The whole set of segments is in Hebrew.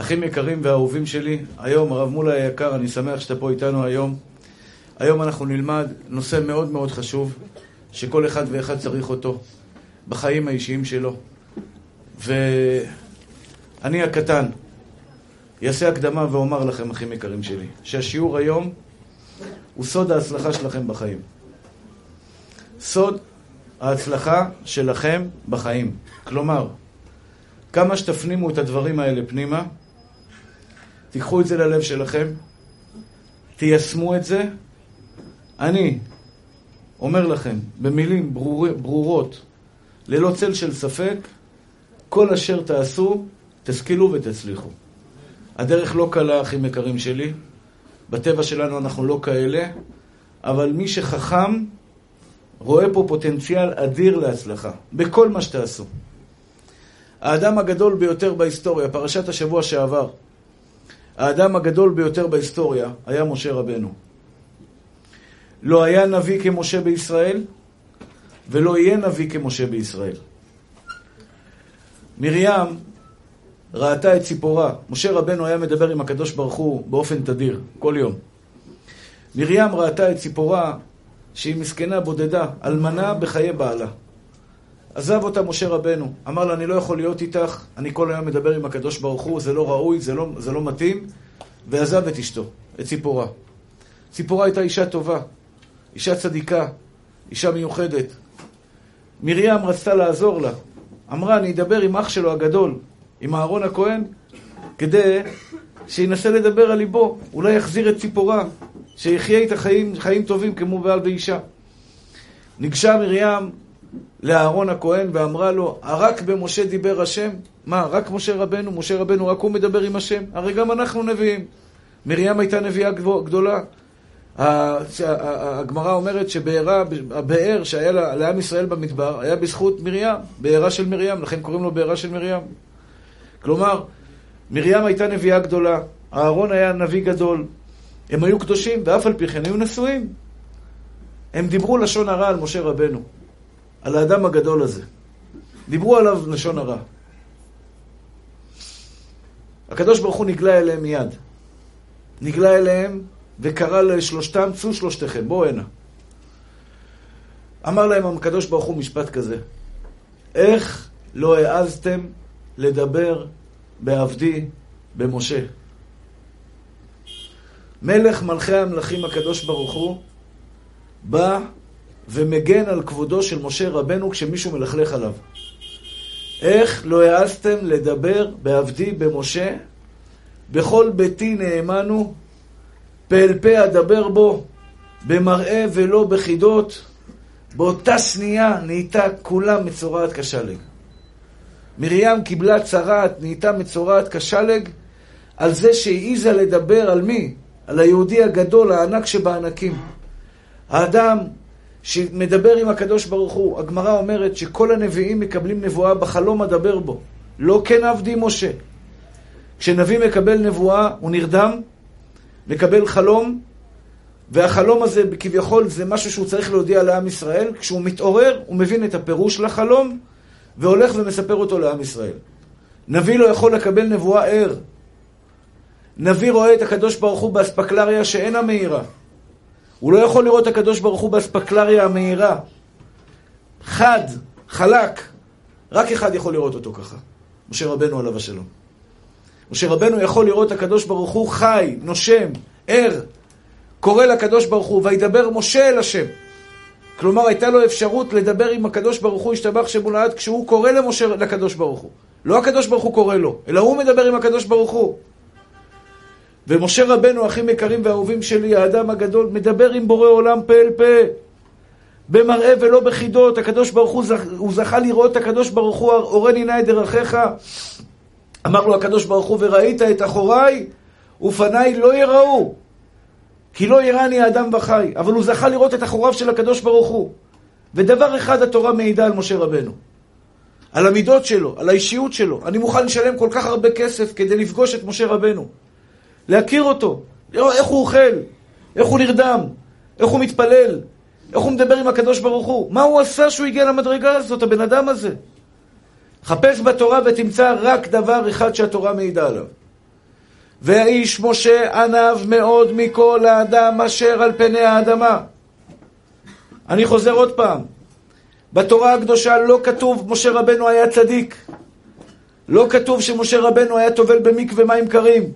אחים יקרים ואהובים שלי, היום, הרב מולה היקר, אני שמח שאתה פה איתנו היום. היום אנחנו נלמד נושא מאוד מאוד חשוב, שכל אחד ואחד צריך אותו בחיים האישיים שלו. ואני הקטן אעשה הקדמה ואומר לכם, אחים יקרים שלי, שהשיעור היום הוא סוד ההצלחה שלכם בחיים. סוד ההצלחה שלכם בחיים. כלומר, כמה שתפנימו את הדברים האלה פנימה, תיקחו את זה ללב שלכם, תיישמו את זה. אני אומר לכם, במילים ברור, ברורות, ללא צל של ספק, כל אשר תעשו, תשכילו ותצליחו. הדרך לא קלה, אחים יקרים שלי. בטבע שלנו אנחנו לא כאלה, אבל מי שחכם רואה פה פוטנציאל אדיר להצלחה, בכל מה שתעשו. האדם הגדול ביותר בהיסטוריה, פרשת השבוע שעבר, האדם הגדול ביותר בהיסטוריה היה משה רבנו. לא היה נביא כמשה בישראל, ולא יהיה נביא כמשה בישראל. מרים ראתה את ציפורה. משה רבנו היה מדבר עם הקדוש ברוך הוא באופן תדיר, כל יום. מרים ראתה את ציפורה שהיא מסכנה, בודדה, אלמנה בחיי בעלה. עזב אותה משה רבנו, אמר לה, אני לא יכול להיות איתך, אני כל היום מדבר עם הקדוש ברוך הוא, זה לא ראוי, זה לא, זה לא מתאים, ועזב את אשתו, את ציפורה. ציפורה הייתה אישה טובה, אישה צדיקה, אישה מיוחדת. מרים רצתה לעזור לה, אמרה, אני אדבר עם אח שלו הגדול, עם אהרון הכהן, כדי שינסה לדבר על ליבו, אולי יחזיר את ציפורה, שיחיה איתה חיים, חיים טובים כמו בעל ואישה. ניגשה מרים לאהרון הכהן ואמרה לו, הרק במשה דיבר השם? מה, רק משה רבנו? משה רבנו רק הוא מדבר עם השם? הרי גם אנחנו נביאים. מרים הייתה נביאה גדולה. הגמרא אומרת שהבאר שהיה לעם ישראל במדבר היה בזכות מרים, בארה של מרים, לכן קוראים לו בארה של מרים. כלומר, מרים הייתה נביאה גדולה, אהרון היה נביא גדול, הם היו קדושים, ואף על פי כן היו נשואים. הם דיברו לשון הרע על משה רבנו, על האדם הגדול הזה. דיברו עליו לשון הרע. הקדוש ברוך הוא נגלה אליהם מיד. נגלה אליהם וקרא לשלושתם, צאו שלושתכם, בואו הנה. אמר להם הקדוש ברוך הוא משפט כזה, איך לא העזתם לדבר בעבדי במשה? מלך מלכי המלכים הקדוש ברוך הוא בא ומגן על כבודו של משה רבנו כשמישהו מלכלך עליו. איך לא העזתם לדבר בעבדי במשה? בכל ביתי נאמנו, פה אל פה אדבר בו, במראה ולא בחידות. באותה שנייה נהייתה כולה מצורעת כשלג. מרים קיבלה צרעת, נהייתה מצורעת כשלג, על זה שהעיזה לדבר על מי? על היהודי הגדול, הענק שבענקים. האדם שמדבר עם הקדוש ברוך הוא, הגמרא אומרת שכל הנביאים מקבלים נבואה בחלום אדבר בו. לא כן עבדי משה. כשנביא מקבל נבואה, הוא נרדם, מקבל חלום, והחלום הזה כביכול זה משהו שהוא צריך להודיע לעם ישראל. כשהוא מתעורר, הוא מבין את הפירוש לחלום, והולך ומספר אותו לעם ישראל. נביא לא יכול לקבל נבואה ער. נביא רואה את הקדוש ברוך הוא באספקלריה שאינה מהירה. הוא לא יכול לראות את הקדוש ברוך הוא באספקלריה המהירה. חד, חלק. רק אחד יכול לראות אותו ככה. משה רבנו עליו השלום. משה רבנו יכול לראות את הקדוש ברוך הוא חי, נושם, ער. קורא לקדוש ברוך הוא, וידבר משה אל השם. כלומר, הייתה לו אפשרות לדבר עם הקדוש ברוך הוא, השתבח שמולד, כשהוא קורא למשה, לקדוש ברוך הוא. לא הקדוש ברוך הוא קורא לו, אלא הוא מדבר עם הקדוש ברוך הוא. ומשה רבנו, אחים יקרים ואהובים שלי, האדם הגדול, מדבר עם בורא עולם פה אל פה. במראה ולא בחידות, הקדוש ברוך הוא, זכ... הוא זכה לראות את הקדוש ברוך הוא, אורני נא את דרכיך. אמר לו הקדוש ברוך הוא, וראית את אחוריי, ופניי לא יראו. כי לא יראני האדם וחי. אבל הוא זכה לראות את אחוריו של הקדוש ברוך הוא. ודבר אחד התורה מעידה על משה רבנו. על המידות שלו, על האישיות שלו. אני מוכן לשלם כל כך הרבה כסף כדי לפגוש את משה רבנו. להכיר אותו, לראות איך הוא אוכל, איך הוא נרדם, איך הוא מתפלל, איך הוא מדבר עם הקדוש ברוך הוא. מה הוא עשה שהוא הגיע למדרגה הזאת, הבן אדם הזה? חפש בתורה ותמצא רק דבר אחד שהתורה מעידה עליו. והאיש משה ענב מאוד מכל האדם אשר על פני האדמה. אני חוזר עוד פעם, בתורה הקדושה לא כתוב משה רבנו היה צדיק. לא כתוב שמשה רבנו היה טובל במקווה מים קרים.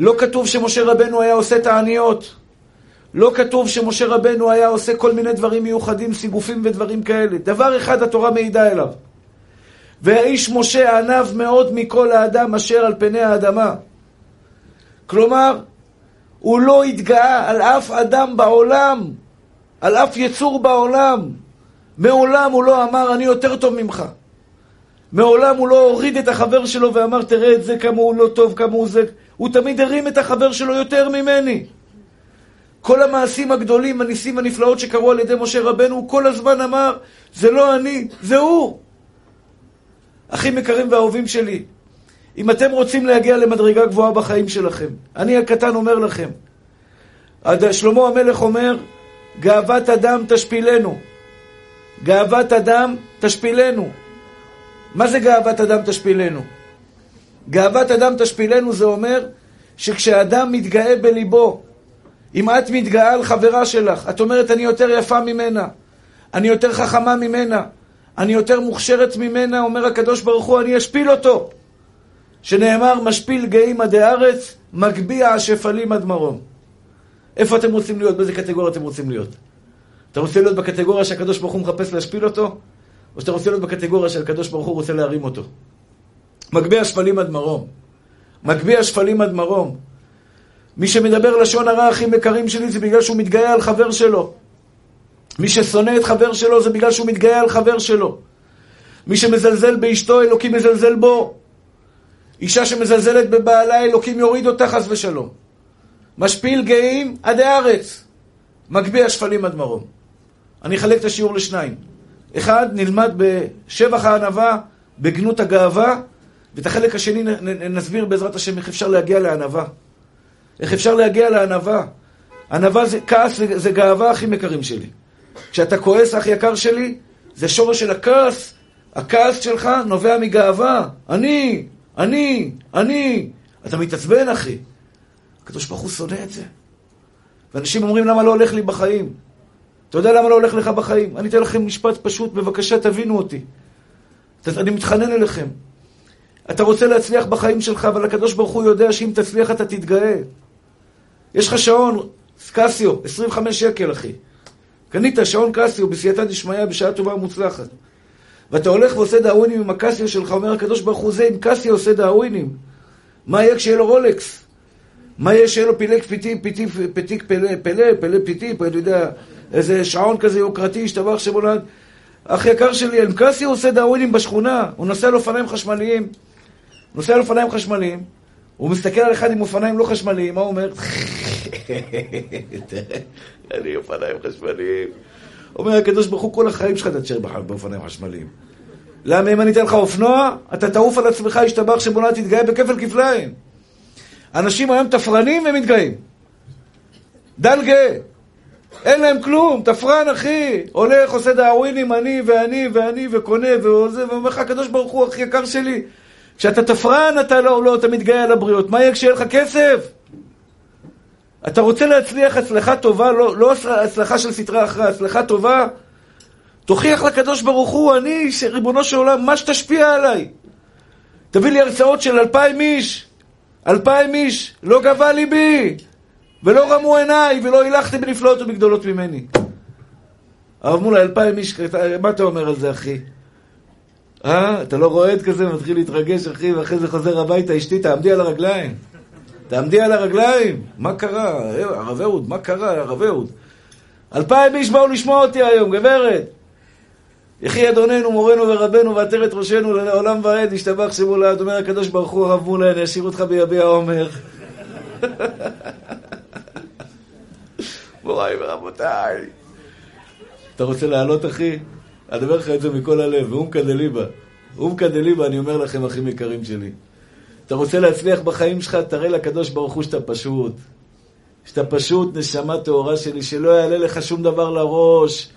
לא כתוב שמשה רבנו היה עושה תעניות. לא כתוב שמשה רבנו היה עושה כל מיני דברים מיוחדים, סיגופים ודברים כאלה. דבר אחד התורה מעידה אליו. והאיש משה ענב מאוד מכל האדם אשר על פני האדמה. כלומר, הוא לא התגאה על אף אדם בעולם, על אף יצור בעולם. מעולם הוא לא אמר, אני יותר טוב ממך. מעולם הוא לא הוריד את החבר שלו ואמר, תראה את זה, כמה הוא לא טוב, כמה הוא זה. הוא תמיד הרים את החבר שלו יותר ממני. כל המעשים הגדולים, הניסים הנפלאות שקרו על ידי משה רבנו, הוא כל הזמן אמר, זה לא אני, זה הוא. אחים יקרים ואהובים שלי, אם אתם רוצים להגיע למדרגה גבוהה בחיים שלכם, אני הקטן אומר לכם, שלמה המלך אומר, גאוות אדם תשפילנו. גאוות אדם תשפילנו. מה זה גאוות אדם תשפילנו? גאוות אדם תשפילנו זה אומר שכשאדם מתגאה בליבו, אם את מתגאה על חברה שלך, את אומרת אני יותר יפה ממנה, אני יותר חכמה ממנה, אני יותר מוכשרת ממנה, אומר הקדוש ברוך הוא, אני אשפיל אותו. שנאמר, משפיל גאים עדי ארץ, מגביה השפלים עד מרום. איפה אתם רוצים להיות? באיזה קטגוריה אתם רוצים להיות? אתה רוצה להיות בקטגוריה שהקדוש ברוך הוא מחפש להשפיל אותו? או שאתה רוצה להיות בקטגוריה שהקדוש ברוך הוא רוצה להרים אותו? מגביה שפלים עד מרום. מגביה שפלים עד מרום. מי שמדבר לשון הרע, אחים יקרים שלי, זה בגלל שהוא מתגאה על חבר שלו. מי ששונא את חבר שלו זה בגלל שהוא מתגאה על חבר שלו. מי שמזלזל באשתו, אלוקים מזלזל בו. אישה שמזלזלת בבעלה, אלוקים יוריד אותה חס ושלום. משפיל גאים עדי ארץ, מגביה שפלים עד מרום. אני אחלק את השיעור לשניים. אחד, נלמד בשבח הענווה, בגנות הגאווה, ואת החלק השני נסביר בעזרת השם איך אפשר להגיע לענווה. איך אפשר להגיע לענווה. ענווה זה כעס, זה, זה גאווה, אחים יקרים שלי. כשאתה כועס, אח יקר שלי, זה שורש של הכעס. הכעס שלך נובע מגאווה. אני, אני, אני. אתה מתעצבן, אחי. הקדוש ברוך הוא שונא את זה. ואנשים אומרים, למה לא הולך לי בחיים? אתה יודע למה לא הולך לך בחיים? אני אתן לכם משפט פשוט, בבקשה תבינו אותי. אני מתחנן אליכם. אתה רוצה להצליח בחיים שלך, אבל הקדוש ברוך הוא יודע שאם תצליח אתה תתגאה. יש לך שעון, קסיו, 25 שקל, אחי. קנית שעון קסיו בסייעתא דשמיא בשעה טובה ומוצלחת. ואתה הולך ועושה דאווינים עם הקסיו שלך, אומר הקדוש ברוך הוא זה, אם קסיו עושה דאווינים, מה יהיה כשיהיה לו רולקס? מה יהיה שיהיה לו פילק פיטיק, פיטיק, פיטיק פלא, פלא, פלא פיטיק, אני יודע, איזה שעון כזה יוקרתי, ישתבח שמו לעד. אח יקר שלי, אם קסיו עושה דאווינים בשכונה, הוא נוסע על אופניים חשמליים, נוסע על אופניים חשמליים, הוא מסתכל על אחד עם אופניים לא חשמליים, מה הוא אומר? לי אופניים חשמליים. אומר הקדוש ברוך הוא, כל החיים שלך אתה תשאר באופניים חשמליים. למה אם אני אתן לך אופנוע, אתה תעוף על עצמך, ישתבח שבונה תתגאה בכפל כפליים. אנשים היום תפרנים ומתגאים. דל גאה. אין להם כלום, תפרן אחי. הולך, עושה דאווינים, אני ואני ואני וקונה ועוזה, ואומר לך, הקדוש ברוך הוא, הכי יקר שלי, כשאתה תפרן אתה לא, לא, אתה מתגאה על הבריות. מה יהיה כשיהיה לך כסף? אתה רוצה להצליח הצלחה טובה, לא, לא הצלחה של סטרה אחרי, הצלחה טובה, תוכיח לקדוש ברוך הוא, אני, ריבונו של עולם, מה שתשפיע עליי. תביא לי הרצאות של אלפיים איש, אלפיים איש, לא גבה ליבי, ולא רמו עיניי, ולא הילכתם בנפלאות ובגדולות ממני. הרב מולה, אלפיים איש, מה אתה אומר על זה, אחי? אה? אתה לא רועד כזה, מתחיל להתרגש, אחי, ואחרי זה חוזר הביתה, אשתי, תעמדי על הרגליים. תעמדי על הרגליים. מה קרה? הרב אהוד, מה קרה, הרב אהוד? אלפיים איש באו לשמוע אותי היום, גברת. יחי אדוננו, מורנו ורבנו, ועטרת ראשנו לעולם ועד, ישתבח שמו לעד, אומר הקדוש ברוך הוא, הרב מולה, אני אשאיר אותך ביביע עומר. מוריי ורבותיי. אתה רוצה לעלות, אחי? אני אומר לך את זה מכל הלב, ואומקא דליבה. אומקא דליבה, אני אומר לכם, אחים יקרים שלי. אתה רוצה להצליח בחיים שלך, תראה לקדוש ברוך הוא שאתה פשוט. שאתה פשוט נשמה טהורה שלי, שלא יעלה לך שום דבר לראש.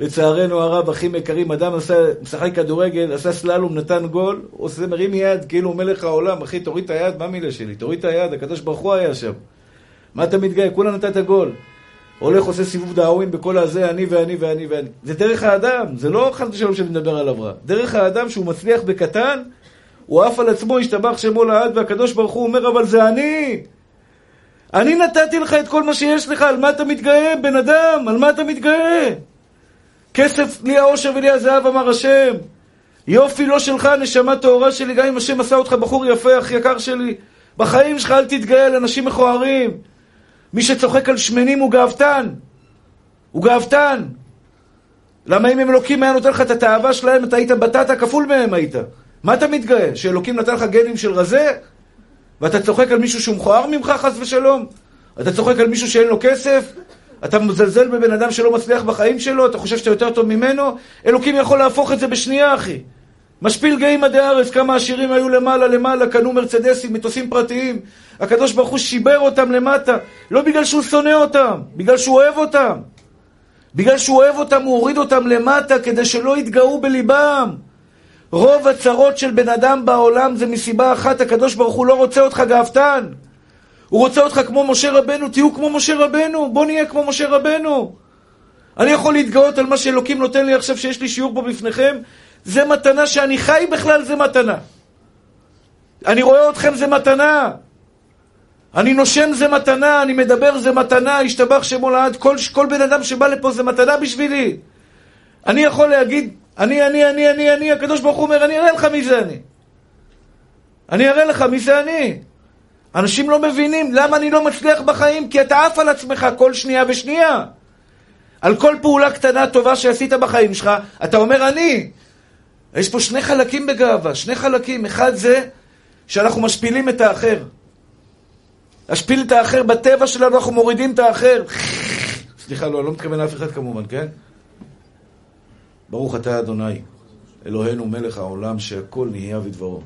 לצערנו הרב, אחים יקרים, אדם עשה, משחק כדורגל, עשה סללום, נתן גול, עושה, מרים יד, כאילו מלך העולם, אחי, תוריד את היד, מה מילה שלי? תוריד את היד, הקדוש ברוך הוא היה שם. מה אתה מתגאה? כולה נתת גול. הולך, עושה סיבוב דאווין בכל הזה, אני ואני ואני ואני. זה דרך האדם, זה לא חס ושלום שאני מדבר עליו רע. דרך האדם שהוא מצליח בקטן, הוא עף על עצמו, השתבח שמו לעד, והקדוש ברוך הוא אומר, אבל זה אני! אני נתתי לך את כל מה שיש לך, על מה אתה מתגאה, בן אדם? על מה אתה מתגאה? כסף לי העושר ולי הזהב, אמר השם. יופי לא שלך, נשמה טהורה שלי, גם אם השם עשה אותך בחור יפה, אח יקר שלי. בחיים שלך אל תתגאה על אנשים מכוערים. מי שצוחק על שמנים הוא גאוותן. הוא גאוותן. למה אם אלוקים היה נותן לך את התאווה שלהם, אתה היית בטטה כפול מהם היית. מה אתה מתגאה? שאלוקים נתן לך גנים של רזה? ואתה צוחק על מישהו שהוא מכוער ממך, חס ושלום? אתה צוחק על מישהו שאין לו כסף? אתה מזלזל בבן אדם שלא מצליח בחיים שלו? אתה חושב שאתה יותר טוב ממנו? אלוקים יכול להפוך את זה בשנייה, אחי. משפיל גאים עדי ארץ, כמה עשירים היו למעלה למעלה, קנו מרצדסים, מטוסים פרטיים. הקדוש ברוך הוא שיבר אותם למטה, לא בגלל שהוא שונא אותם, בגלל שהוא אוהב אותם. בגלל שהוא אוהב אותם, הוא הוריד אותם למטה כדי שלא יתגאו בליבם. רוב הצרות של בן אדם בעולם זה מסיבה אחת, הקדוש ברוך הוא לא רוצה אותך גאוותן. הוא רוצה אותך כמו משה רבנו, תהיו כמו משה רבנו, בוא נהיה כמו משה רבנו. אני יכול להתגאות על מה שאלוקים נותן לי עכשיו שיש לי שיעור פה בפניכם, זה מתנה שאני חי בכלל, זה מתנה. אני רואה אתכם, זה מתנה. אני נושם, זה מתנה. אני מדבר, זה מתנה. השתבח שמו לעד. כל, כל בן אדם שבא לפה זה מתנה בשבילי. אני יכול להגיד, אני, אני, אני, אני, אני, הקדוש ברוך הוא אומר, אני אראה לך מי זה אני. אני אראה לך מי זה אני. אנשים לא מבינים למה אני לא מצליח בחיים, כי אתה עף על עצמך כל שנייה ושנייה. על כל פעולה קטנה טובה שעשית בחיים שלך, אתה אומר אני. יש פה שני חלקים בגאווה, שני חלקים. אחד זה שאנחנו משפילים את האחר. להשפיל את האחר בטבע שלנו, אנחנו מורידים את האחר. סליחה, לא, לא מתכוון לאף אחד כמובן, כן? ברוך אתה אדוני, אלוהינו מלך העולם, שהכל נהיה בדברו.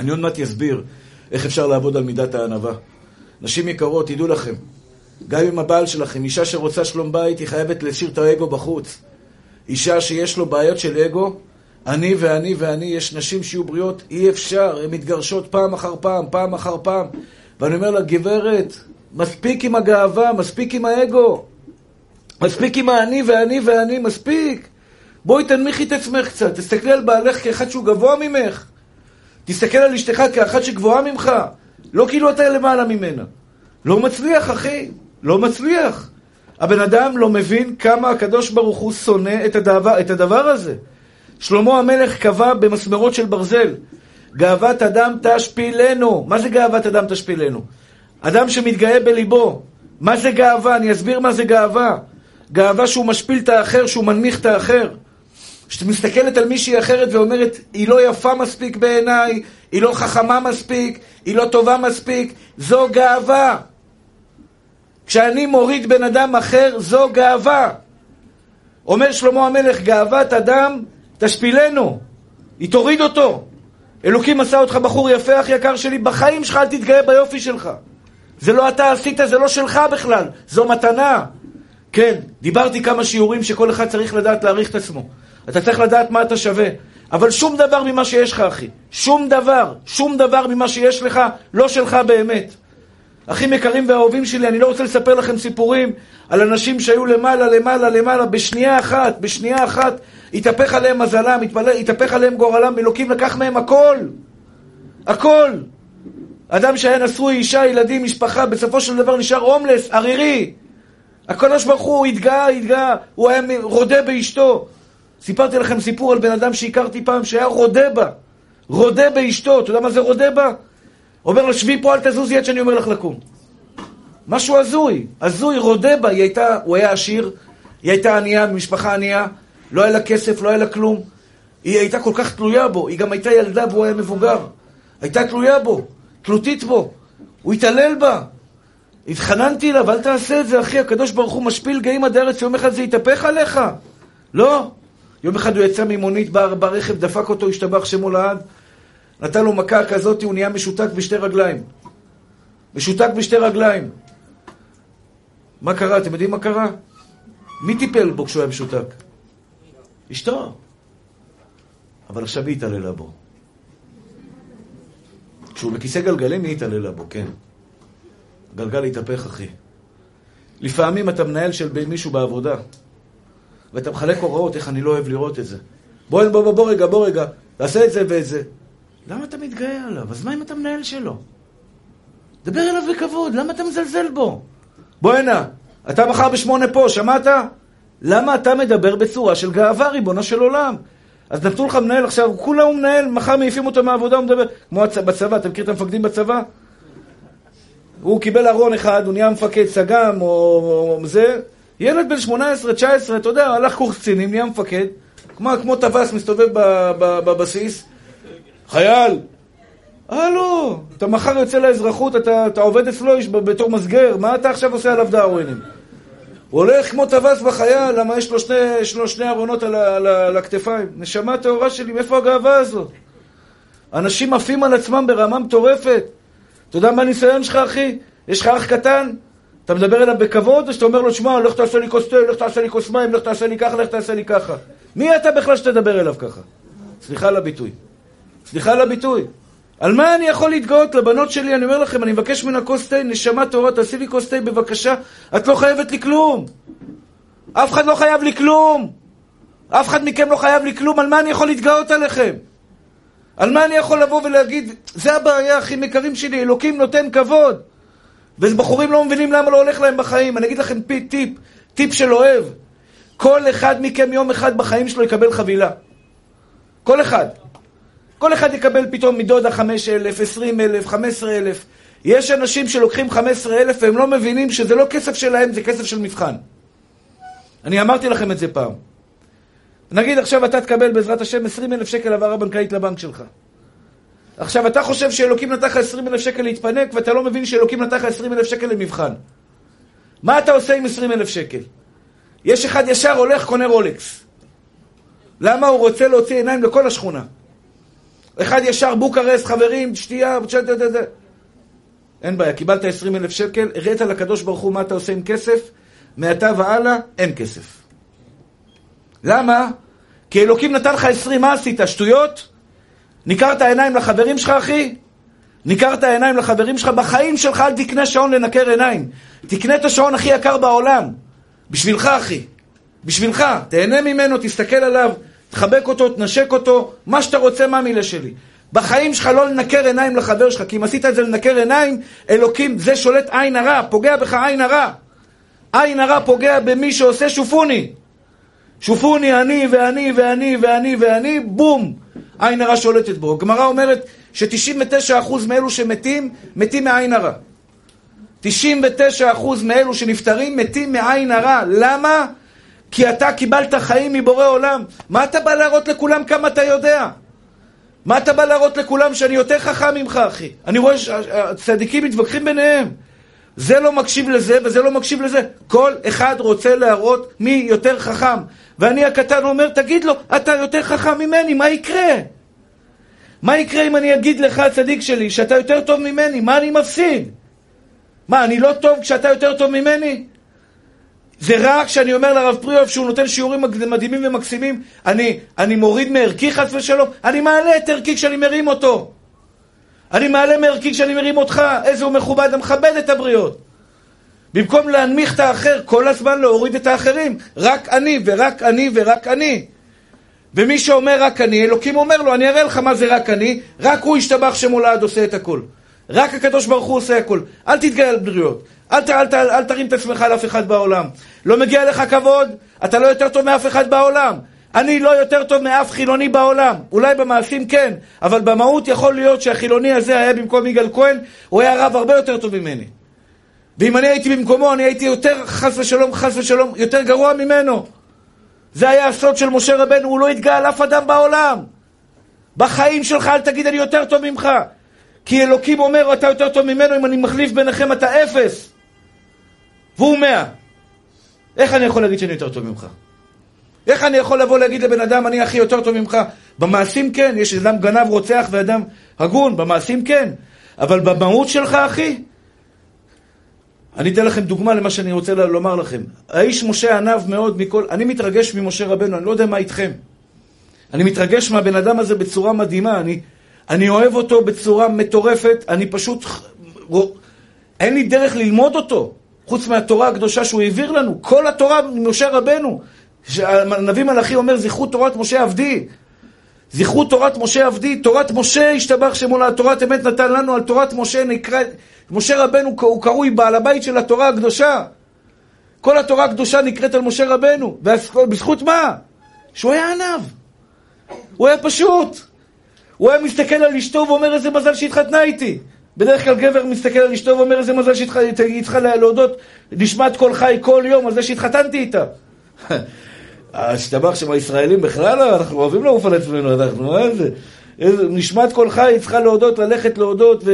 אני עוד מעט אסביר איך אפשר לעבוד על מידת הענווה. נשים יקרות, תדעו לכם, גם עם הבעל שלכם, אישה שרוצה שלום בית, היא חייבת להשאיר את האגו בחוץ. אישה שיש לו בעיות של אגו, אני ואני ואני, יש נשים שיהיו בריאות, אי אפשר, הן מתגרשות פעם אחר פעם, פעם אחר פעם. ואני אומר לה, גברת, מספיק עם הגאווה, מספיק עם האגו. מספיק עם האני ואני ואני, מספיק. בואי תנמיכי את עצמך קצת, תסתכלי על בעלך כאחד שהוא גבוה ממך. תסתכל על אשתך כאחד שגבוהה ממך. לא כאילו אתה למעלה ממנה. לא מצליח, אחי. לא מצליח. הבן אדם לא מבין כמה הקדוש ברוך הוא שונא את הדבר, את הדבר הזה. שלמה המלך קבע במסמרות של ברזל, גאוות אדם תשפילנו. מה זה גאוות אדם תשפילנו? אדם שמתגאה בליבו. מה זה גאווה? אני אסביר מה זה גאווה. גאווה שהוא משפיל את האחר, שהוא מנמיך את האחר. כשאת מסתכלת על מישהי אחרת ואומרת, היא לא יפה מספיק בעיניי, היא לא חכמה מספיק, היא לא טובה מספיק, זו גאווה. כשאני מוריד בן אדם אחר, זו גאווה. אומר שלמה המלך, גאוות אדם תשפילנו, היא תוריד אותו. אלוקים עשה אותך בחור יפה, אח יקר שלי, בחיים שלך אל תתגאה ביופי שלך. זה לא אתה עשית, זה לא שלך בכלל, זו מתנה. כן, דיברתי כמה שיעורים שכל אחד צריך לדעת להעריך את עצמו. אתה צריך לדעת מה אתה שווה. אבל שום דבר ממה שיש לך, אחי. שום דבר, שום דבר ממה שיש לך, לא שלך באמת. אחים יקרים ואהובים שלי, אני לא רוצה לספר לכם סיפורים על אנשים שהיו למעלה, למעלה, למעלה, בשנייה אחת, בשנייה אחת, התהפך עליהם מזלם, התהפך עליהם גורלם, אלוקים לקח מהם הכל. הכל. אדם שהיה נשוי, אישה, ילדים, משפחה, בסופו של דבר נשאר הומלס, ערירי. הקדוש ברוך הוא התגאה, התגאה, הוא היה רודה באשתו. סיפרתי לכם סיפור על בן אדם שהכרתי פעם שהיה רודה בה. רודה באשתו, אתה יודע מה זה רודה בה? אומר לה, שבי פה, אל תזוזי עד שאני אומר לך לקום. משהו הזוי, הזוי, רודה בה, היא הייתה, הוא היה עשיר, היא הייתה ענייה, ממשפחה ענייה, לא היה לה כסף, לא היה לה כלום. היא הייתה כל כך תלויה בו, היא גם הייתה ילדה והוא היה מבוגר. הייתה תלויה בו, תלותית בו. הוא התעלל בה. התחננתי אליו, אל תעשה את זה, אחי, הקדוש ברוך הוא משפיל גאים עד ארץ, יום אחד זה יתהפך עליך. לא. יום אחד הוא יצא ממונית ברכב, דפק אותו, השתבח שמו לעד. נתן לו מכה כזאת, הוא נהיה משותק בשתי רגליים. משותק בשתי רגליים. מה קרה? אתם יודעים מה קרה? מי טיפל בו כשהוא היה משותק? אשתו. אבל עכשיו היא התעללה בו. כשהוא בכיסא גלגלים היא התעללה בו, כן. הגלגל התהפך, אחי. לפעמים אתה מנהל של מישהו בעבודה, ואתה מחלק הוראות איך אני לא אוהב לראות את זה. בוא, בוא, בוא, בוא רגע, בוא רגע, תעשה את זה ואת זה. למה אתה מתגאה עליו? אז מה אם אתה מנהל שלו? דבר אליו בכבוד, למה אתה מזלזל בו? בוא הנה, אתה מחר בשמונה פה, שמעת? למה אתה מדבר בצורה של גאווה, ריבונו של עולם? אז נתנו לך מנהל עכשיו, כולה הוא מנהל, מחר מעיפים אותו מהעבודה, הוא מדבר. כמו בצבא, אתה מכיר את המפקדים בצבא? הוא קיבל ארון אחד, הוא נהיה מפקד סג"ם או, או זה. ילד בן 18, 19, אתה יודע, הלך קורס קצינים, נהיה מפקד. כמו, כמו טווס מסתובב בבסיס. חייל, הלו, אתה מחר יוצא לאזרחות, אתה, אתה עובד אצלו בתור מסגר, מה אתה עכשיו עושה עליו דאווינים? הוא הולך כמו טווס בחייל, למה יש לו שני, יש לו שני ארונות על, על, על הכתפיים. נשמה טהורה שלי, מאיפה הגאווה הזאת? אנשים עפים על עצמם ברמה מטורפת. אתה יודע מה הניסיון שלך, אחי? יש לך אח קטן? אתה מדבר אליו בכבוד, או שאתה אומר לו, שמע, לך תעשה לי כוס תה, לך תעשה לי כוס מים, לך תעשה לי ככה, לך תעשה לי ככה. מי אתה בכלל שתדבר אליו ככה? סליחה על הביטוי. סליחה על הביטוי. על מה אני יכול להתגאות לבנות שלי? אני אומר לכם, אני מבקש ממנה כוס תה, נשמה טהורה, תעשי לי כוס תה בבקשה. את לא חייבת לי כלום. אף אחד לא חייב לי כלום. אף אחד מכם לא חייב לי כלום. על מה אני יכול להתגאות עליכם? על מה אני יכול לבוא ולהגיד, זה הבעיה, אחים יקרים שלי, אלוקים נותן כבוד. ובחורים לא מבינים למה לא הולך להם בחיים. אני אגיד לכם טיפ, טיפ של אוהב. כל אחד מכם יום אחד בחיים שלו יקבל חבילה. כל אחד. כל אחד יקבל פתאום מדודה חמש אלף, עשרים אלף, חמש עשרה אלף. יש אנשים שלוקחים חמש עשרה אלף והם לא מבינים שזה לא כסף שלהם, זה כסף של מבחן. אני אמרתי לכם את זה פעם. נגיד עכשיו אתה תקבל בעזרת השם עשרים אלף שקל העברה בנקאית לבנק שלך. עכשיו, אתה חושב שאלוקים נתן לך עשרים אלף שקל להתפנק, ואתה לא מבין שאלוקים נתן לך עשרים אלף שקל למבחן. מה אתה עושה עם עשרים אלף שקל? יש אחד ישר הולך, קונה רולקס. למה הוא רוצה להוציא עיניים לכל השכונה? אחד ישר בוקרסט, חברים, שתייה, אין בעיה, קיבלת עשרים אלף שקל, הראת לקדוש ברוך הוא מה אתה עושה עם כסף, מעתה והלאה, אין כסף. למה? כי אלוקים נתן לך עשרים, מה עשית? שטויות? ניכרת עיניים לחברים שלך, אחי? ניכרת עיניים לחברים שלך? בחיים שלך אל תקנה שעון לנקר עיניים. תקנה את השעון הכי יקר בעולם. בשבילך, אחי. בשבילך. תהנה ממנו, תסתכל עליו, תחבק אותו, תנשק אותו, מה שאתה רוצה מהמילה שלי. בחיים שלך לא לנקר עיניים לחבר שלך, כי אם עשית את זה לנקר עיניים, אלוקים, זה שולט עין הרע, פוגע בך עין הרע. עין הרע פוגע במי שעושה שופוני. שופוני אני ואני ואני ואני ואני, בום, עין הרע שולטת בו. הגמרא אומרת ש-99% מאלו שמתים, מתים מעין הרע. 99% מאלו שנפטרים מתים מעין הרע. למה? כי אתה קיבלת חיים מבורא עולם. מה אתה בא להראות לכולם כמה אתה יודע? מה אתה בא להראות לכולם שאני יותר חכם ממך, אחי? אני רואה שהצדיקים מתווכחים ביניהם. זה לא מקשיב לזה וזה לא מקשיב לזה. כל אחד רוצה להראות מי יותר חכם. ואני הקטן אומר, תגיד לו, אתה יותר חכם ממני, מה יקרה? מה יקרה אם אני אגיד לך, הצדיק שלי, שאתה יותר טוב ממני? מה אני מפסיד? מה, אני לא טוב כשאתה יותר טוב ממני? זה רק כשאני אומר לרב פריאוף שהוא נותן שיעורים מדהימים ומקסימים, אני, אני מוריד מערכי חס ושלום, אני מעלה את ערכי כשאני מרים אותו. אני מעלה מערכי כשאני מרים אותך, איזה הוא מכובד, המכבד את הבריות. במקום להנמיך את האחר, כל הזמן להוריד את האחרים. רק אני ורק אני ורק אני. ומי שאומר רק אני, אלוקים אומר לו, אני אראה לך מה זה רק אני, רק הוא ישתבח שמולד עושה את הכל. רק הקדוש ברוך הוא עושה הכל. אל תתגאה על בריות. אל, אל, אל, אל תרים את עצמך לאף אחד בעולם. לא מגיע לך כבוד, אתה לא יותר טוב מאף אחד בעולם. אני לא יותר טוב מאף חילוני בעולם. אולי במעשים כן, אבל במהות יכול להיות שהחילוני הזה היה במקום יגאל כהן, הוא היה רב הרבה יותר טוב ממני. ואם אני הייתי במקומו, אני הייתי יותר, חס ושלום, חס ושלום, יותר גרוע ממנו. זה היה הסוד של משה רבנו, הוא לא התגאה על אף אדם בעולם. בחיים שלך אל תגיד אני יותר טוב ממך. כי אלוקים אומר, אתה יותר טוב ממנו, אם אני מחליף ביניכם אתה אפס. והוא מאה. איך אני יכול להגיד שאני יותר טוב ממך? איך אני יכול לבוא להגיד לבן אדם, אני הכי יותר טוב ממך? במעשים כן, יש אדם גנב, רוצח ואדם הגון, במעשים כן. אבל במהות שלך, אחי, אני אתן לכם דוגמה למה שאני רוצה לומר לכם. האיש משה ענב מאוד מכל... אני מתרגש ממשה רבנו, אני לא יודע מה איתכם. אני מתרגש מהבן אדם הזה בצורה מדהימה, אני, אני אוהב אותו בצורה מטורפת, אני פשוט... אין לי דרך ללמוד אותו, חוץ מהתורה הקדושה שהוא העביר לנו. כל התורה ממשה רבנו. הנביא מלאכי אומר, זכרו תורת משה עבדי. זכרו תורת משה עבדי, תורת משה השתבח שמו לה, תורת אמת נתן לנו, על תורת משה נקרא, משה רבנו הוא קרוי בעל הבית של התורה הקדושה. כל התורה הקדושה נקראת על משה רבנו, ובזכות מה? שהוא היה ענב. הוא היה פשוט. הוא היה מסתכל על אשתו ואומר איזה מזל שהתחתנה איתי. בדרך כלל גבר מסתכל על אשתו ואומר איזה מזל שהיא צריכה להודות, נשמעת כל חי כל יום על זה שהתחתנתי איתה. השתבח שם הישראלים בכלל, אנחנו אוהבים לעוף על עצמנו, אנחנו, מה זה? נשמת כל חי צריכה להודות, ללכת להודות,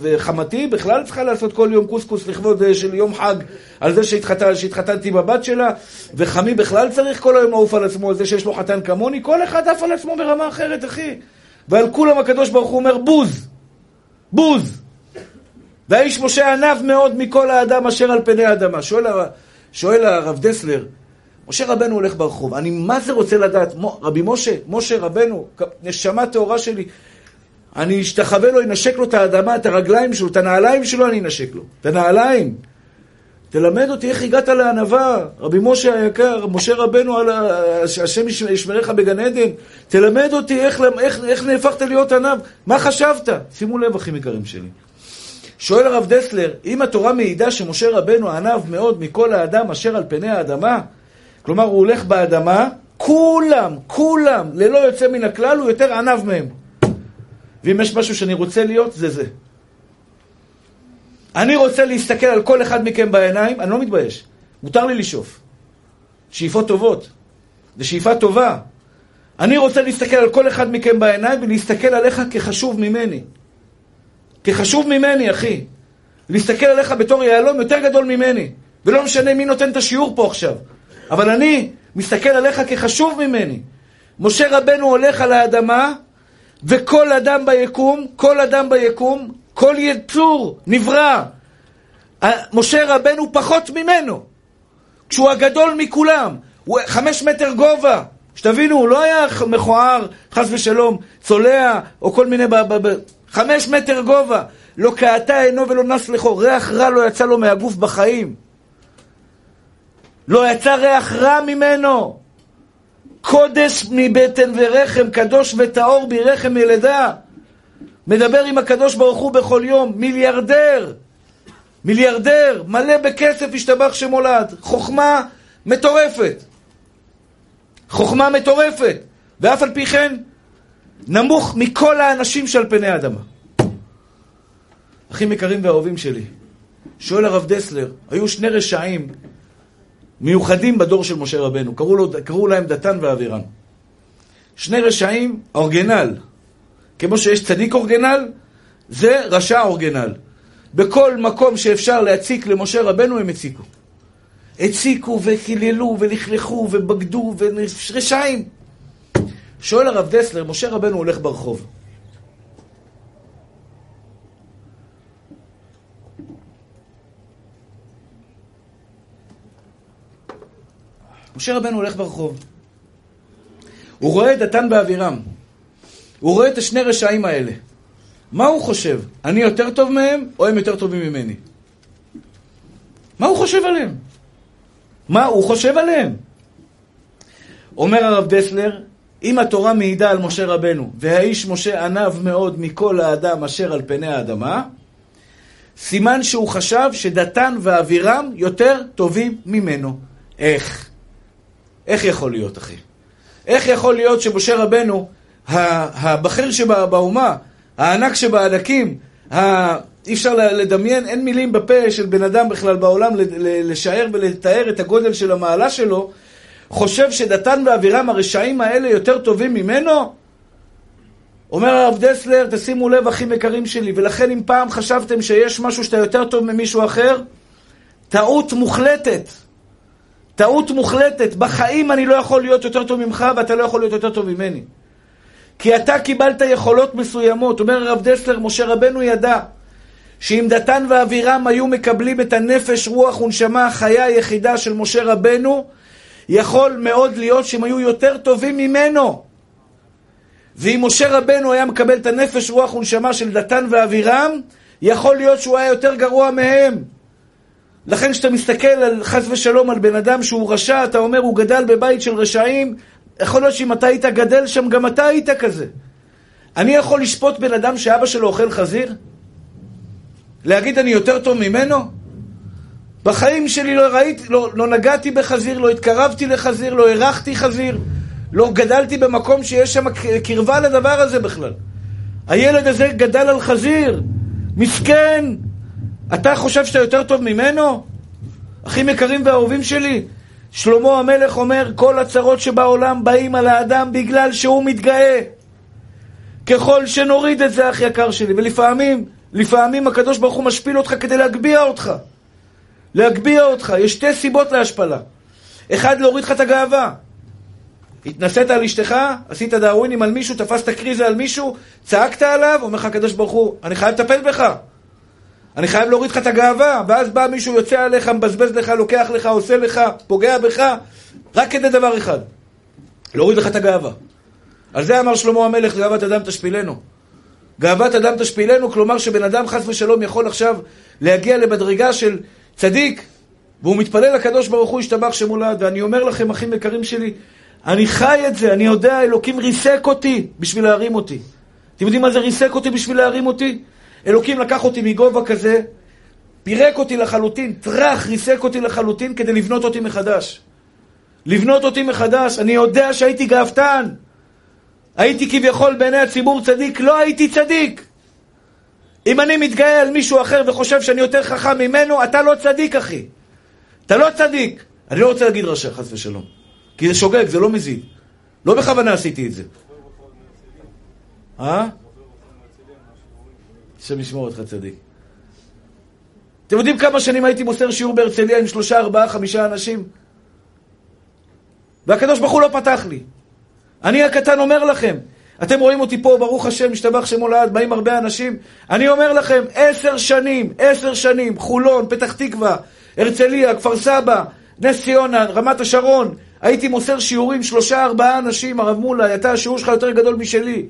וחמתי בכלל צריכה לעשות כל יום קוסקוס לכבוד אה, של יום חג על זה שהתחתן, שהתחתנתי בבת שלה, וחמי בכלל צריך כל היום לעוף על עצמו על זה שיש לו חתן כמוני, כל אחד עף על עצמו ברמה אחרת, אחי. ועל כולם הקדוש ברוך הוא אומר בוז, בוז. והאיש משה ענב מאוד מכל האדם אשר על פני האדמה. שואל, שואל הרב דסלר, משה רבנו הולך ברחוב, אני מה זה רוצה לדעת, רבי משה, משה רבנו, נשמה טהורה שלי, אני אשתחווה לו, אנשק לו את האדמה, את הרגליים שלו, את הנעליים שלו אני אנשק לו, את הנעליים. תלמד אותי איך הגעת לענווה, רבי משה היקר, משה רבנו, על השם ישמריך בגן עדן, תלמד אותי איך, איך, איך נהפכת להיות ענב, מה חשבת? שימו לב, אחים יקרים שלי. שואל הרב דסלר, אם התורה מעידה שמשה רבנו ענב מאוד מכל האדם אשר על פני האדמה, כלומר, הוא הולך באדמה, כולם, כולם, ללא יוצא מן הכלל, הוא יותר ענב מהם. ואם יש משהו שאני רוצה להיות, זה זה. אני רוצה להסתכל על כל אחד מכם בעיניים, אני לא מתבייש. מותר לי לשאוף. שאיפות טובות. זו שאיפה טובה. אני רוצה להסתכל על כל אחד מכם בעיניים ולהסתכל עליך כחשוב ממני. כחשוב ממני, אחי. להסתכל עליך בתור יהלום יותר גדול ממני. ולא משנה מי נותן את השיעור פה עכשיו. אבל אני מסתכל עליך כחשוב ממני. משה רבנו הולך על האדמה, וכל אדם ביקום, כל אדם ביקום, כל יצור נברא. משה רבנו פחות ממנו, כשהוא הגדול מכולם. הוא חמש מטר גובה. שתבינו, הוא לא היה מכוער, חס ושלום, צולע, או כל מיני... חמש מטר גובה. לא קהתה עינו ולא נס לכו, ריח רע לא יצא לו מהגוף בחיים. לא יצא ריח רע ממנו. קודש מבטן ורחם, קדוש וטהור ברחם ילדה. מדבר עם הקדוש ברוך הוא בכל יום, מיליארדר. מיליארדר, מלא בכסף, השתבח שמולד. חוכמה מטורפת. חוכמה מטורפת. ואף על פי כן, נמוך מכל האנשים שעל פני האדמה. אחים יקרים ואהובים שלי, שואל הרב דסלר, היו שני רשעים מיוחדים בדור של משה רבנו, קראו, לו, קראו להם דתן ואבירם. שני רשעים, אורגנל. כמו שיש צדיק אורגנל, זה רשע אורגנל. בכל מקום שאפשר להציק למשה רבנו הם הציקו. הציקו וקיללו ולכלכו ובגדו ורשעים. שואל הרב דסלר, משה רבנו הולך ברחוב. משה רבנו הולך ברחוב. הוא רואה את דתן באבירם. הוא רואה את השני רשעים האלה. מה הוא חושב? אני יותר טוב מהם, או הם יותר טובים ממני? מה הוא חושב עליהם? מה הוא חושב עליהם? אומר הרב דסלר, אם התורה מעידה על משה רבנו, והאיש משה ענב מאוד מכל האדם אשר על פני האדמה, סימן שהוא חשב שדתן ואבירם יותר טובים ממנו. איך? איך יכול להיות, אחי? איך יכול להיות שמשה רבנו, הבכיר שבאומה, הענק שבענקים, אי אפשר לדמיין, אין מילים בפה של בן אדם בכלל בעולם לשער ולתאר את הגודל של המעלה שלו, חושב שדתן ואבירם הרשעים האלה יותר טובים ממנו? אומר הרב דסלר, תשימו לב אחים יקרים שלי, ולכן אם פעם חשבתם שיש משהו שאתה יותר טוב ממישהו אחר, טעות מוחלטת. טעות מוחלטת. בחיים אני לא יכול להיות יותר טוב ממך ואתה לא יכול להיות יותר טוב ממני. כי אתה קיבלת יכולות מסוימות. אומר הרב דסלר, משה רבנו ידע שאם דתן ואבירם היו מקבלים את הנפש, רוח ונשמה החיה היחידה של משה רבנו, יכול מאוד להיות שהם היו יותר טובים ממנו. ואם משה רבנו היה מקבל את הנפש, רוח ונשמה של דתן ואבירם, יכול להיות שהוא היה יותר גרוע מהם. לכן כשאתה מסתכל על חס ושלום על בן אדם שהוא רשע, אתה אומר הוא גדל בבית של רשעים, יכול להיות שאם אתה היית גדל שם, גם אתה היית כזה. אני יכול לשפוט בן אדם שאבא שלו אוכל חזיר? להגיד אני יותר טוב ממנו? בחיים שלי לא ראיתי, לא, לא נגעתי בחזיר, לא התקרבתי לחזיר, לא הרחתי חזיר, לא גדלתי במקום שיש שם קרבה לדבר הזה בכלל. הילד הזה גדל על חזיר, מסכן. אתה חושב שאתה יותר טוב ממנו? אחים יקרים ואהובים שלי, שלמה המלך אומר, כל הצרות שבעולם באים על האדם בגלל שהוא מתגאה. ככל שנוריד את זה, אח יקר שלי, ולפעמים, לפעמים הקדוש ברוך הוא משפיל אותך כדי להגביה אותך. להגביה אותך. יש שתי סיבות להשפלה. אחד, להוריד לך את הגאווה. התנסית על אשתך, עשית דאווינים על מישהו, תפסת קריזה על מישהו, צעקת עליו, אומר לך הקדוש ברוך הוא, אני חייב לטפל בך. אני חייב להוריד לך את הגאווה, ואז בא מישהו, יוצא עליך, מבזבז לך, לוקח לך, עושה לך, פוגע בך, רק כדי דבר אחד, להוריד לך את הגאווה. על זה אמר שלמה המלך, גאוות אדם תשפילנו. גאוות אדם תשפילנו, כלומר שבן אדם חס ושלום יכול עכשיו להגיע למדרגה של צדיק, והוא מתפלל לקדוש ברוך הוא ישתבח שמו לעד, ואני אומר לכם, אחים יקרים שלי, אני חי את זה, אני יודע, אלוקים ריסק אותי בשביל להרים אותי. אתם יודעים מה זה ריסק אותי בשביל להרים אותי? אלוקים לקח אותי מגובה כזה, פירק אותי לחלוטין, טראח, ריסק אותי לחלוטין כדי לבנות אותי מחדש. לבנות אותי מחדש. אני יודע שהייתי גאוותן. הייתי כביכול בעיני הציבור צדיק, לא הייתי צדיק. אם אני מתגאה על מישהו אחר וחושב שאני יותר חכם ממנו, אתה לא צדיק, אחי. אתה לא צדיק. אני לא רוצה להגיד רשע, חס ושלום. כי זה שוגג, זה לא מזיד. לא בכוונה עשיתי את זה. אה? השם ישמור אותך צדיק. אתם יודעים כמה שנים הייתי מוסר שיעור בהרצליה עם שלושה, ארבעה, חמישה אנשים? והקדוש ברוך הוא לא פתח לי. אני הקטן אומר לכם, אתם רואים אותי פה, ברוך השם, משתבח שמו לעד, באים הרבה אנשים. אני אומר לכם, עשר שנים, עשר שנים, חולון, פתח תקווה, הרצליה, כפר סבא, נס ציונה, רמת השרון, הייתי מוסר שיעורים, שלושה, ארבעה אנשים, הרב מולה, אתה, השיעור שלך יותר גדול משלי.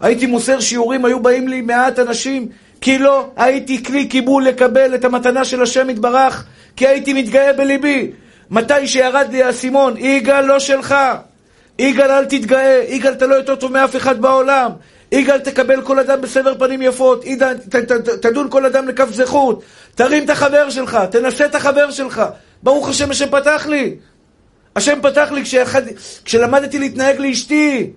הייתי מוסר שיעורים, היו באים לי מעט אנשים, כי לא הייתי כלי קיבול לקבל את המתנה של השם יתברך, כי הייתי מתגאה בליבי. מתי שירד לי האסימון, יגאל לא שלך. יגאל אל תתגאה, יגאל אתה לא יותר טוב מאף אחד בעולם. יגאל תקבל כל אדם בסבר פנים יפות, יגאל ת, ת, ת, תדון כל אדם לכף זכות, תרים את החבר שלך, תנסה את החבר שלך. ברוך השם, השם פתח לי. השם פתח לי כשאחד, כשלמדתי להתנהג לאשתי.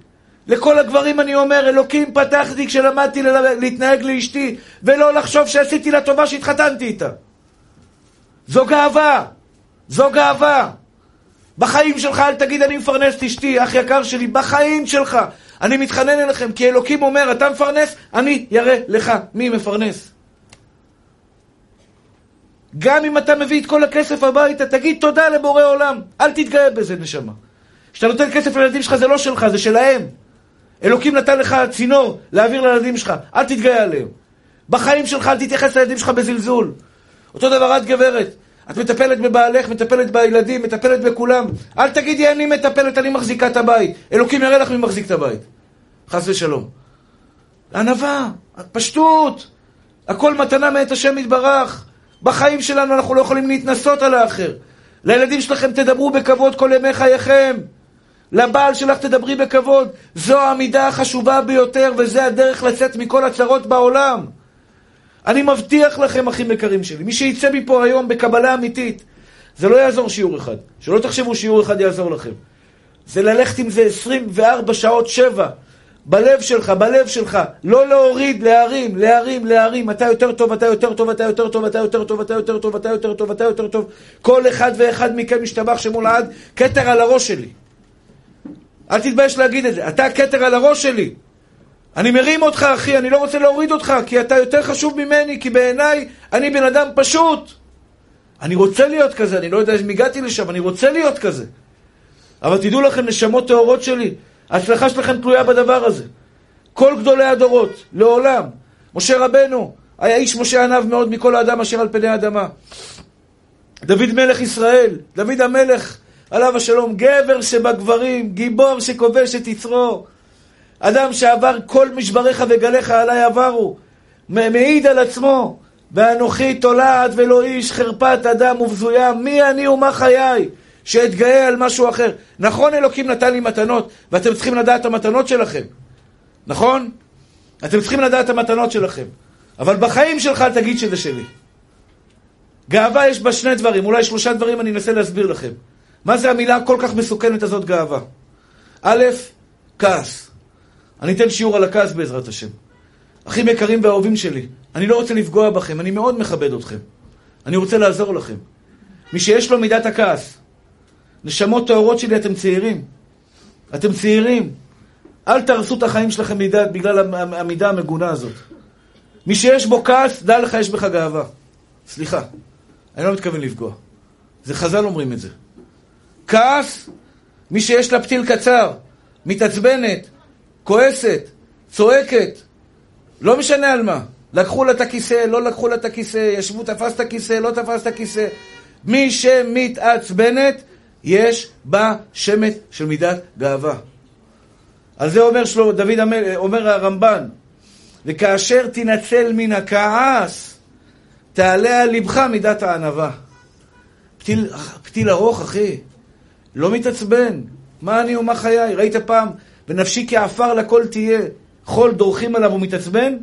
לכל הגברים אני אומר, אלוקים פתחתי כשלמדתי להתנהג לאשתי, ולא לחשוב שעשיתי לה טובה שהתחתנתי איתה. זו גאווה, זו גאווה. בחיים שלך אל תגיד אני מפרנס את אשתי, אח יקר שלי, בחיים שלך. אני מתחנן אליכם, כי אלוקים אומר, אתה מפרנס, אני יראה לך מי מפרנס. גם אם אתה מביא את כל הכסף הביתה, תגיד תודה לבורא עולם. אל תתגאה בזה, נשמה. כשאתה נותן כסף לילדים שלך, זה לא שלך, זה שלהם. אלוקים נתן לך צינור להעביר לילדים שלך, אל תתגאה עליהם. בחיים שלך אל תתייחס לילדים שלך בזלזול. אותו דבר את גברת, את מטפלת בבעלך, מטפלת בילדים, מטפלת בכולם. אל תגידי אני מטפלת, אני מחזיקה את הבית. אלוקים יראה לך מי מחזיק את הבית. חס ושלום. ענווה, פשטות, הכל מתנה מאת השם יתברך. בחיים שלנו אנחנו לא יכולים להתנסות על האחר. לילדים שלכם תדברו בכבוד כל ימי חייכם. לבעל שלך תדברי בכבוד. זו המידה החשובה ביותר, וזה הדרך לצאת מכל הצרות בעולם. אני מבטיח לכם, אחים יקרים שלי, מי שיצא מפה היום בקבלה אמיתית, זה לא יעזור שיעור אחד. שלא תחשבו שיעור אחד יעזור לכם. זה ללכת עם זה 24 שעות, 7. בלב שלך, בלב שלך, לא להוריד, להרים, להרים, להרים, אתה יותר טוב, אתה יותר טוב, אתה יותר טוב, אתה יותר טוב, אתה יותר טוב, אתה יותר טוב, אתה יותר טוב. כל אחד ואחד מכם משתבח שמו לעד, כתר על הראש שלי. אל תתבייש להגיד את זה. אתה הכתר על הראש שלי. אני מרים אותך, אחי, אני לא רוצה להוריד אותך, כי אתה יותר חשוב ממני, כי בעיניי אני בן אדם פשוט. אני רוצה להיות כזה, אני לא יודע אם הגעתי לשם, אני רוצה להיות כזה. אבל תדעו לכם, נשמות טהורות שלי, ההצלחה שלכם תלויה בדבר הזה. כל גדולי הדורות, לעולם. משה רבנו, היה איש משה עניו מאוד מכל האדם אשר על פני האדמה. דוד מלך ישראל, דוד המלך, עליו השלום, גבר שבגברים, גיבור שכובש את יצרו, אדם שעבר כל משבריך וגליך עליי עברו, מעיד על עצמו, ואנוכי תולעת ולא איש, חרפת אדם ובזויה, מי אני ומה חיי, שאתגאה על משהו אחר. נכון אלוקים נתן לי מתנות, ואתם צריכים לדעת את המתנות שלכם, נכון? אתם צריכים לדעת את המתנות שלכם, אבל בחיים שלך תגיד שזה שלי. גאווה יש בה שני דברים, אולי שלושה דברים אני אנסה להסביר לכם. מה זה המילה הכל כך מסוכנת הזאת גאווה? א', כעס. אני אתן שיעור על הכעס בעזרת השם. אחים יקרים ואהובים שלי, אני לא רוצה לפגוע בכם, אני מאוד מכבד אתכם. אני רוצה לעזור לכם. מי שיש לו מידת הכעס, נשמות טהורות שלי, אתם צעירים. אתם צעירים. אל תהרסו את החיים שלכם בגלל המידה המגונה הזאת. מי שיש בו כעס, דע לך, יש בך גאווה. סליחה, אני לא מתכוון לפגוע. זה חז"ל אומרים את זה. כעס, מי שיש לה פתיל קצר, מתעצבנת, כועסת, צועקת, לא משנה על מה. לקחו לה את הכיסא, לא לקחו לה את הכיסא, ישבו, תפס את הכיסא, לא תפס את הכיסא. מי שמתעצבנת, יש בה שמץ של מידת גאווה. על זה אומר שלמה, דוד המל, אומר הרמב"ן, וכאשר תנצל מן הכעס, תעלה על לבך מידת הענווה. פתיל, פתיל ארוך, אחי, לא מתעצבן. מה אני ומה חיי? ראית פעם, ונפשי כעפר לכל תהיה. חול דורכים עליו ומתעצבן?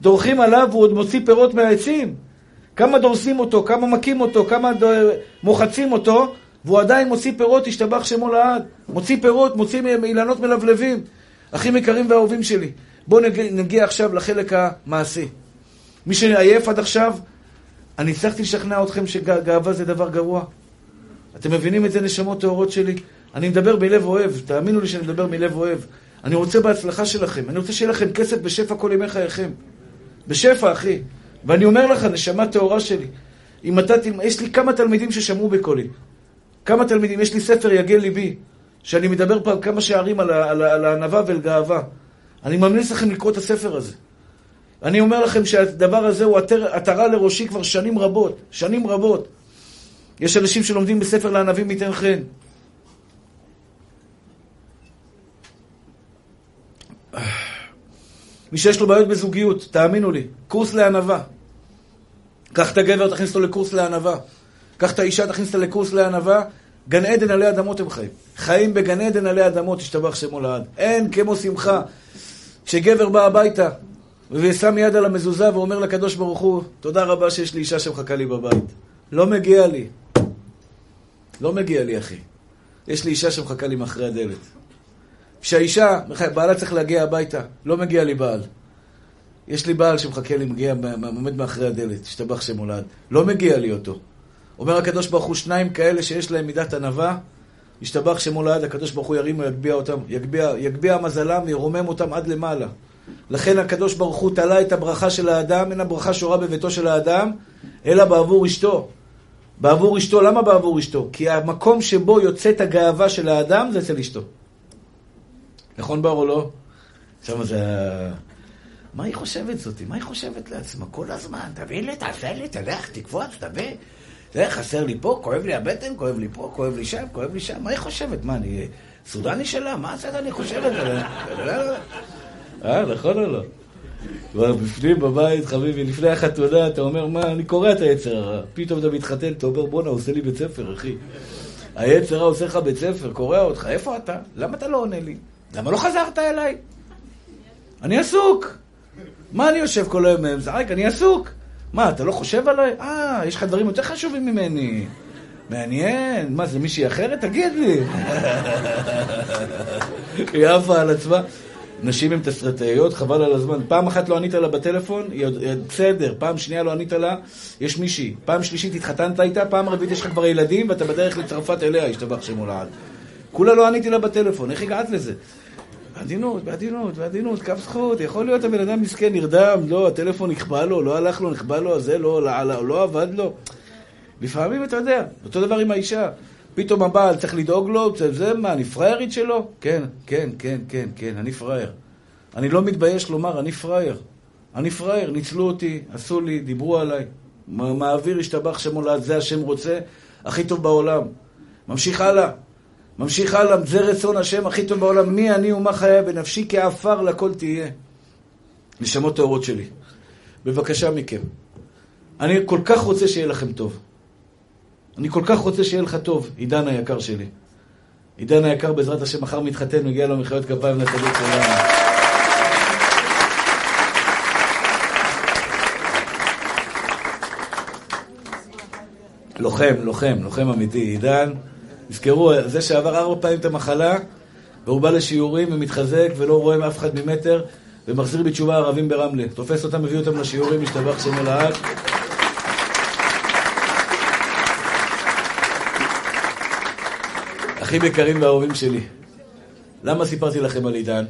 דורכים עליו והוא עוד מוציא פירות מהעצים. כמה דורסים אותו, כמה מכים אותו, כמה מוחצים אותו, והוא עדיין מוציא פירות, השתבח שמו לעד. מוציא פירות, מוציא אילנות מלבלבים. אחים יקרים ואהובים שלי, בואו נגיע, נגיע עכשיו לחלק המעשי. מי שעייף עד עכשיו, אני הצלחתי לשכנע אתכם שגאווה זה דבר גרוע. אתם מבינים את זה, נשמות טהורות שלי? אני מדבר מלב אוהב, תאמינו לי שאני מדבר מלב אוהב. אני רוצה בהצלחה שלכם, אני רוצה שיהיה לכם כסף בשפע כל ימי חייכם. בשפע, אחי. ואני אומר לך, נשמה טהורה שלי, אם אתה, יש לי כמה תלמידים ששמעו בקולי. כמה תלמידים, יש לי ספר יגל ליבי, שאני מדבר פה כמה שערים על, על, על הענווה ולגאווה. אני ממליץ לכם לקרוא את הספר הזה. אני אומר לכם שהדבר הזה הוא עטרה לראשי כבר שנים רבות, שנים רבות. יש אנשים שלומדים בספר לענבים ייתן חן. מי שיש לו בעיות בזוגיות, תאמינו לי, קורס לענווה. קח את הגבר, תכניס אותו לקורס לענווה. קח את האישה, תכניס אותה לקורס לענווה. גן עדן עלי אדמות הם חיים. חיים בגן עדן עלי אדמות, השתבח שמו לעד. אין כמו שמחה. כשגבר בא הביתה ושם יד על המזוזה ואומר לקדוש ברוך הוא, תודה רבה שיש לי אישה שמחכה לי בבית. לא מגיע לי. לא מגיע לי, אחי. יש לי אישה שמחכה לי מאחרי הדלת. כשהאישה, בעלה צריך להגיע הביתה, לא מגיע לי בעל. יש לי בעל שמחכה לי, מגיע, עומד מאחורי הדלת, השתבח שמולד. לא מגיע לי אותו. אומר הקדוש ברוך הוא, שניים כאלה שיש להם מידת ענווה, השתבח שמולד, הקדוש ברוך הוא ירים ויגביה אותם, יגביה, יגביה מזלם וירומם אותם עד למעלה. לכן הקדוש ברוך הוא תלה את הברכה של האדם, אין הברכה שורה בביתו של האדם, אלא בעבור אשתו. בעבור אשתו, למה בעבור אשתו? כי המקום שבו יוצאת הגאווה של האדם זה אצל אשתו. נכון בר או לא? עכשיו זה... מה היא חושבת זאתי? מה היא חושבת לעצמה? כל הזמן, תביא לי, תעשה לי, תלך, תקפוץ, תביא. זה חסר לי פה, כואב לי הבטן, כואב לי פה, כואב לי שם, כואב לי שם. מה היא חושבת? מה, אני סודני שלה? מה זה אני חושבת? אה, נכון או לא? כבר בפנים בבית, חביבי, לפני החתונה, אתה אומר, מה, אני קורע את היצר הרע. פתאום אתה מתחתן, אתה אומר, בואנה, עושה לי בית ספר, אחי. היצר הרע עושה לך בית ספר, קורע אותך, איפה אתה? למה אתה לא עונה לי? למה לא חזרת אליי? אני עסוק. מה אני יושב כל היום מזעק? אני עסוק. מה, אתה לא חושב עליי? אה, יש לך דברים יותר חשובים ממני. מעניין. מה, זה מישהי אחרת? תגיד לי. היא עפה על עצמה. נשים הן תסרטאיות, חבל על הזמן. פעם אחת לא ענית לה בטלפון, היא בסדר. פעם שנייה לא ענית לה, יש מישהי. פעם שלישית התחתנת איתה, פעם רביעית יש לך כבר ילדים ואתה בדרך לצרפת אליה, השתבח שמו לעד. כולה לא עניתי לה בטלפון, איך הגעת לזה? בעדינות, בעדינות, בעדינות, קו זכות, יכול להיות הבן אדם מסכן, נרדם, לא, הטלפון נכבה לו, לא הלך לו, נכבה לו, זה לא, לא, לא, לא עבד לו. לפעמים אתה יודע, אותו דבר עם האישה. פתאום הבעל צריך לדאוג לו, זה מה, אני פריירית שלו? כן, כן, כן, כן, כן, אני פרייר. אני לא מתבייש לומר, אני פרייר. אני פראייר, ניצלו אותי, עשו לי, דיברו עליי. מעביר, השתבח שמו לעד, זה השם רוצה, הכי טוב בעולם. ממשיך הלאה. ממשיך הלאה, זה רצון השם הכי טוב בעולם. מי אני ומה חיי בנפשי כעפר לכל תהיה. נשמות טהורות שלי. בבקשה מכם. אני כל כך רוצה שיהיה לכם טוב. אני כל כך רוצה שיהיה לך טוב, עידן היקר שלי. עידן היקר, בעזרת השם, מחר מתחתן, מגיע לו מחיאות כפיים לצדיק שלנו. לוחם, לוחם, לוחם אמיתי. עידן, תזכרו, זה שעבר ארבע פעמים את המחלה, והוא בא לשיעורים ומתחזק ולא רואה אף אחד ממטר, ומחזיר בתשובה ערבים ברמלה. תופס אותם, מביא אותם לשיעורים, משתבח שם אלעד. אחים יקרים ואהובים שלי, למה סיפרתי לכם על עידן?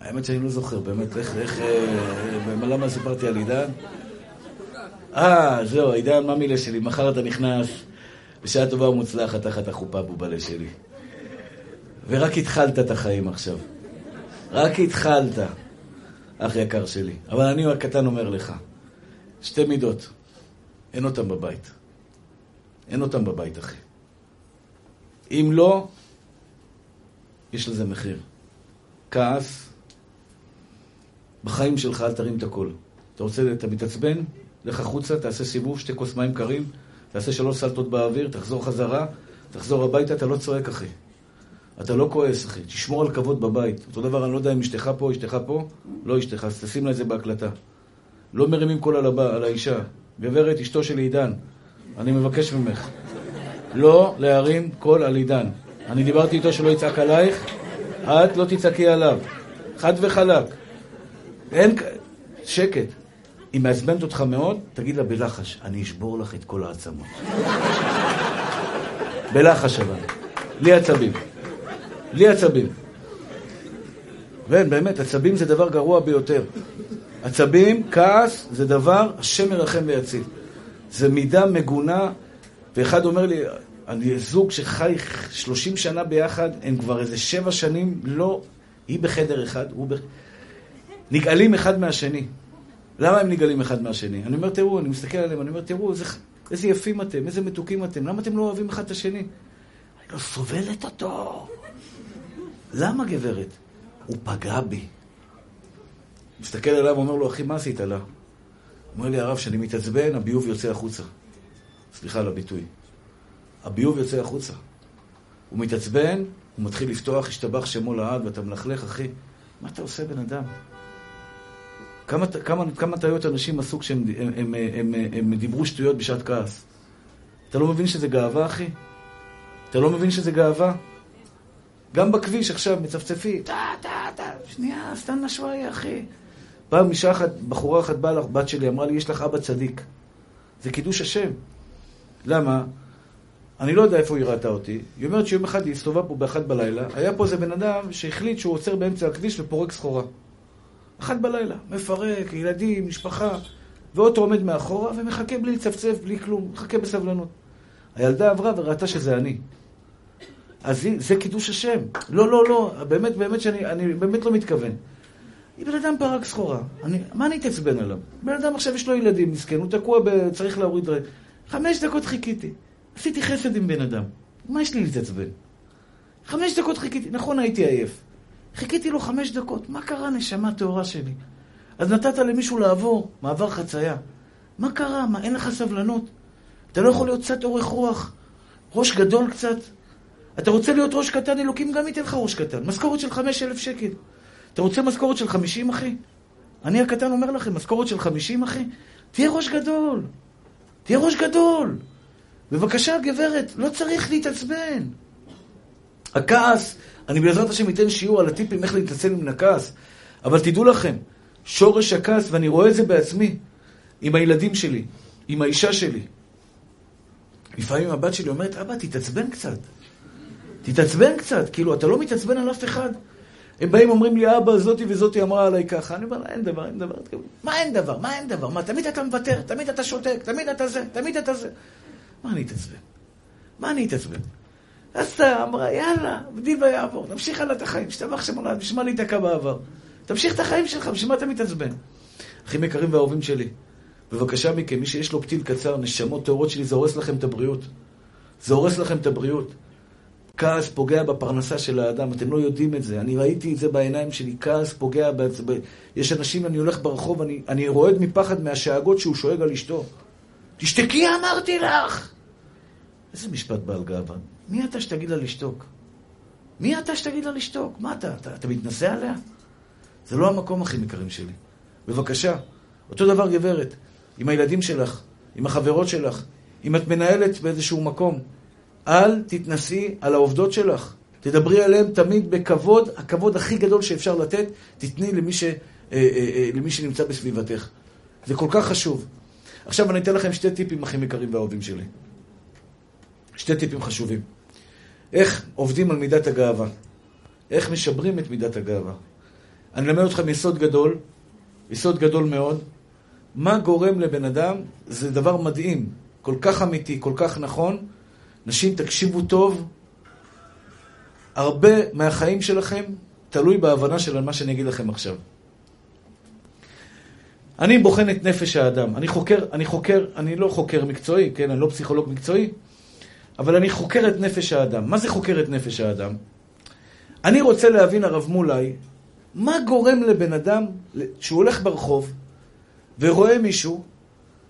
האמת שאני לא זוכר, באמת, איך, איך, אה, למה סיפרתי על עידן? אה, זהו, עידן, מה מילה שלי? מחר אתה נכנס בשעה טובה ומוצלחת תחת החופה בובלה שלי. ורק התחלת את החיים עכשיו. רק התחלת, אח יקר שלי. אבל אני הקטן אומר לך, שתי מידות, אין אותם בבית. אין אותם בבית, אחי. אם לא, יש לזה מחיר. כעס, בחיים שלך אל תרים את הכל. אתה רוצה, אתה מתעצבן? לך החוצה, תעשה סיבוב, שתי כוס מים קרים, תעשה שלוש סלטות באוויר, תחזור חזרה, תחזור הביתה, אתה לא צועק, אחי. אתה לא כועס, אחי. תשמור על כבוד בבית. אותו דבר, אני לא יודע אם אשתך פה, אשתך פה, לא אשתך, אז תשים לה את זה בהקלטה. לא מרימים קול על, הבא, על האישה. גברת, אשתו של עידן, אני מבקש ממך. לא להרים קול על עידן. אני דיברתי איתו שלא יצעק עלייך, את לא תצעקי עליו. חד וחלק. אין... שקט. היא מעצבנת אותך מאוד, תגיד לה בלחש, אני אשבור לך את כל העצמות. בלחש אבל. בלי עצבים. בלי עצבים. ואין, באמת, עצבים זה דבר גרוע ביותר. עצבים, כעס, זה דבר, השם מרחם ויציל. זה מידה מגונה, ואחד אומר לי, אני זוג שחי 30 שנה ביחד, הם כבר איזה שבע שנים לא... היא בחדר אחד, הוא ב... נגאלים אחד מהשני. למה הם נגאלים אחד מהשני? אני אומר, תראו, אני מסתכל עליהם, אני אומר, תראו, איזה, איזה יפים אתם, איזה מתוקים אתם, למה אתם לא אוהבים אחד את השני? אני לא סובלת אותו. למה, גברת? הוא פגע בי. מסתכל עליו, אומר לו, אחי, מה עשית לה? אומר לי הרב, שאני מתעצבן, הביוב יוצא החוצה. סליחה על הביטוי. הביוב יוצא החוצה. הוא מתעצבן, הוא מתחיל לפתוח, השתבח שמו לעד, ואתה מלכלך, אחי. מה אתה עושה, בן אדם? כמה, כמה, כמה טעויות אנשים עשו כשהם הם, הם, הם, הם, הם דיברו שטויות בשעת כעס? אתה לא מבין שזה גאווה, אחי? אתה לא מבין שזה גאווה? גם בכביש עכשיו מצפצפי, טה, טה, טה, שנייה, סתן שוואי, אחי. פעם אישה אחת, בחורה אחת באה לך, בת שלי, אמרה לי, יש לך אבא צדיק. זה קידוש השם. למה? אני לא יודע איפה היא ראתה אותי. היא אומרת שיום אחד היא הסתובבה פה באחת בלילה, היה פה איזה בן אדם שהחליט שהוא עוצר באמצע הכביש ופורק סחורה. אחת בלילה, מפרק, ילדים, משפחה, ואוטו עומד מאחורה ומחכה בלי לצפצף, בלי כלום, מחכה בסבלנות. הילדה עברה וראתה שזה אני. אז זה קידוש השם. לא, לא, לא, באמת, באמת שאני אני באמת לא מתכוון. היא בן אדם פרק סחורה. אני, מה אני אתעצבן עליו? בן אדם עכשיו יש לו ילדים, מסכן, הוא תקוע ב... צריך להוריד... חמש דקות חיכיתי. עשיתי חסד עם בן אדם. מה יש לי להתעצבן? חמש דקות חיכיתי. נכון, הייתי עייף. חיכיתי לו חמש דקות. מה קרה, נשמה טהורה שלי? אז נתת למישהו לעבור מעבר חצייה. מה קרה? מה, אין לך סבלנות? אתה לא יכול להיות קצת אורך רוח? ראש גדול קצת? אתה רוצה להיות ראש קטן, אלוקים גם ייתן לך ראש קטן. משכורת של חמש אלף שקל. אתה רוצה משכורת של חמישים, אחי? אני הקטן אומר לכם, משכורת של חמישים, אחי? תהיה ראש גדול. תהיה ראש גדול. בבקשה, גברת, לא צריך להתעצבן. הכעס, אני בעזרת השם אתן שיעור על הטיפים איך להתעצבן מן הכעס, אבל תדעו לכם, שורש הכעס, ואני רואה את זה בעצמי, עם הילדים שלי, עם האישה שלי. לפעמים הבת שלי אומרת, אבא, תתעצבן קצת. תתעצבן קצת, כאילו, אתה לא מתעצבן על אף אחד. הם באים, אומרים לי, אבא, זאתי וזאתי אמרה עליי ככה. אני אומר, אין דבר, אין דבר. מה אין דבר? מה אין דבר? מה, תמיד אתה מוותר, תמיד אתה שותק, תמיד אתה זה, תמיד אתה זה. מה אני אתעצבן? מה אני אתעצבן? עשתה, אמרה, יאללה, בדיל ויעבור, תמשיך הלאה את החיים, שתבח שם עולם, בשביל מה להיתקע בעבר? תמשיך את החיים שלך, בשביל מה אתה מתעצבן? אחים יקרים ואהובים שלי, בבקשה מכם, מי שיש לו פתיל קצר, נשמות טהורות שלי, זה הורס לכם את הבריאות. זה הורס לכם את הבריאות. כעס פוגע בפרנסה של האדם, אתם לא יודעים את זה. אני ראיתי את זה בעיניים שלי, כעס פוגע... ב... יש אנשים, אני הולך ברחוב, אני, אני רועד מפחד מהשאגות שהוא שואג על אשתו. תשתקי, אמרתי לך! איזה משפט בעל גאווה. מי אתה שתגיד לה לשתוק? מי אתה שתגיד לה לשתוק? מה אתה, אתה, אתה מתנשא עליה? זה לא המקום הכי יקרים שלי. בבקשה. אותו דבר גברת, עם הילדים שלך, עם החברות שלך, אם את מנהלת באיזשהו מקום, אל תתנסי על העובדות שלך. תדברי עליהן תמיד בכבוד, הכבוד הכי גדול שאפשר לתת, תתני למי, ש, אה, אה, אה, למי שנמצא בסביבתך. זה כל כך חשוב. עכשיו אני אתן לכם שתי טיפים הכי יקרים והאהובים שלי. שתי טיפים חשובים. איך עובדים על מידת הגאווה? איך משברים את מידת הגאווה? אני אלמד אתכם יסוד גדול, יסוד גדול מאוד. מה גורם לבן אדם? זה דבר מדהים, כל כך אמיתי, כל כך נכון. נשים, תקשיבו טוב. הרבה מהחיים שלכם תלוי בהבנה של מה שאני אגיד לכם עכשיו. אני בוחן את נפש האדם. אני חוקר, אני חוקר, אני לא חוקר מקצועי, כן? אני לא פסיכולוג מקצועי, אבל אני חוקר את נפש האדם. מה זה חוקר את נפש האדם? אני רוצה להבין, הרב מולי, מה גורם לבן אדם שהוא הולך ברחוב ורואה מישהו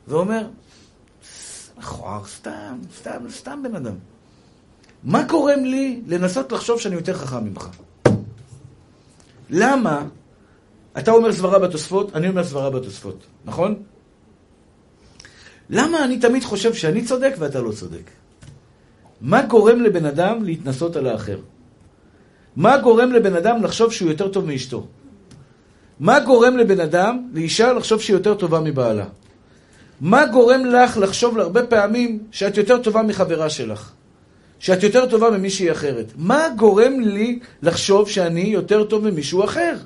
ואומר, מכוער, סתם, סתם, סתם בן אדם. מה גורם לי לנסות לחשוב שאני יותר חכם ממך? למה? אתה אומר סברה בתוספות, אני אומר סברה בתוספות, נכון? למה אני תמיד חושב שאני צודק ואתה לא צודק? מה גורם לבן אדם להתנסות על האחר? מה גורם לבן אדם לחשוב שהוא יותר טוב מאשתו? מה גורם לבן אדם, לאישה, לחשוב שהיא יותר טובה מבעלה? מה גורם לך לחשוב הרבה פעמים שאת יותר טובה מחברה שלך? שאת יותר טובה ממישהי אחרת? מה גורם לי לחשוב שאני יותר טוב ממישהו אחר?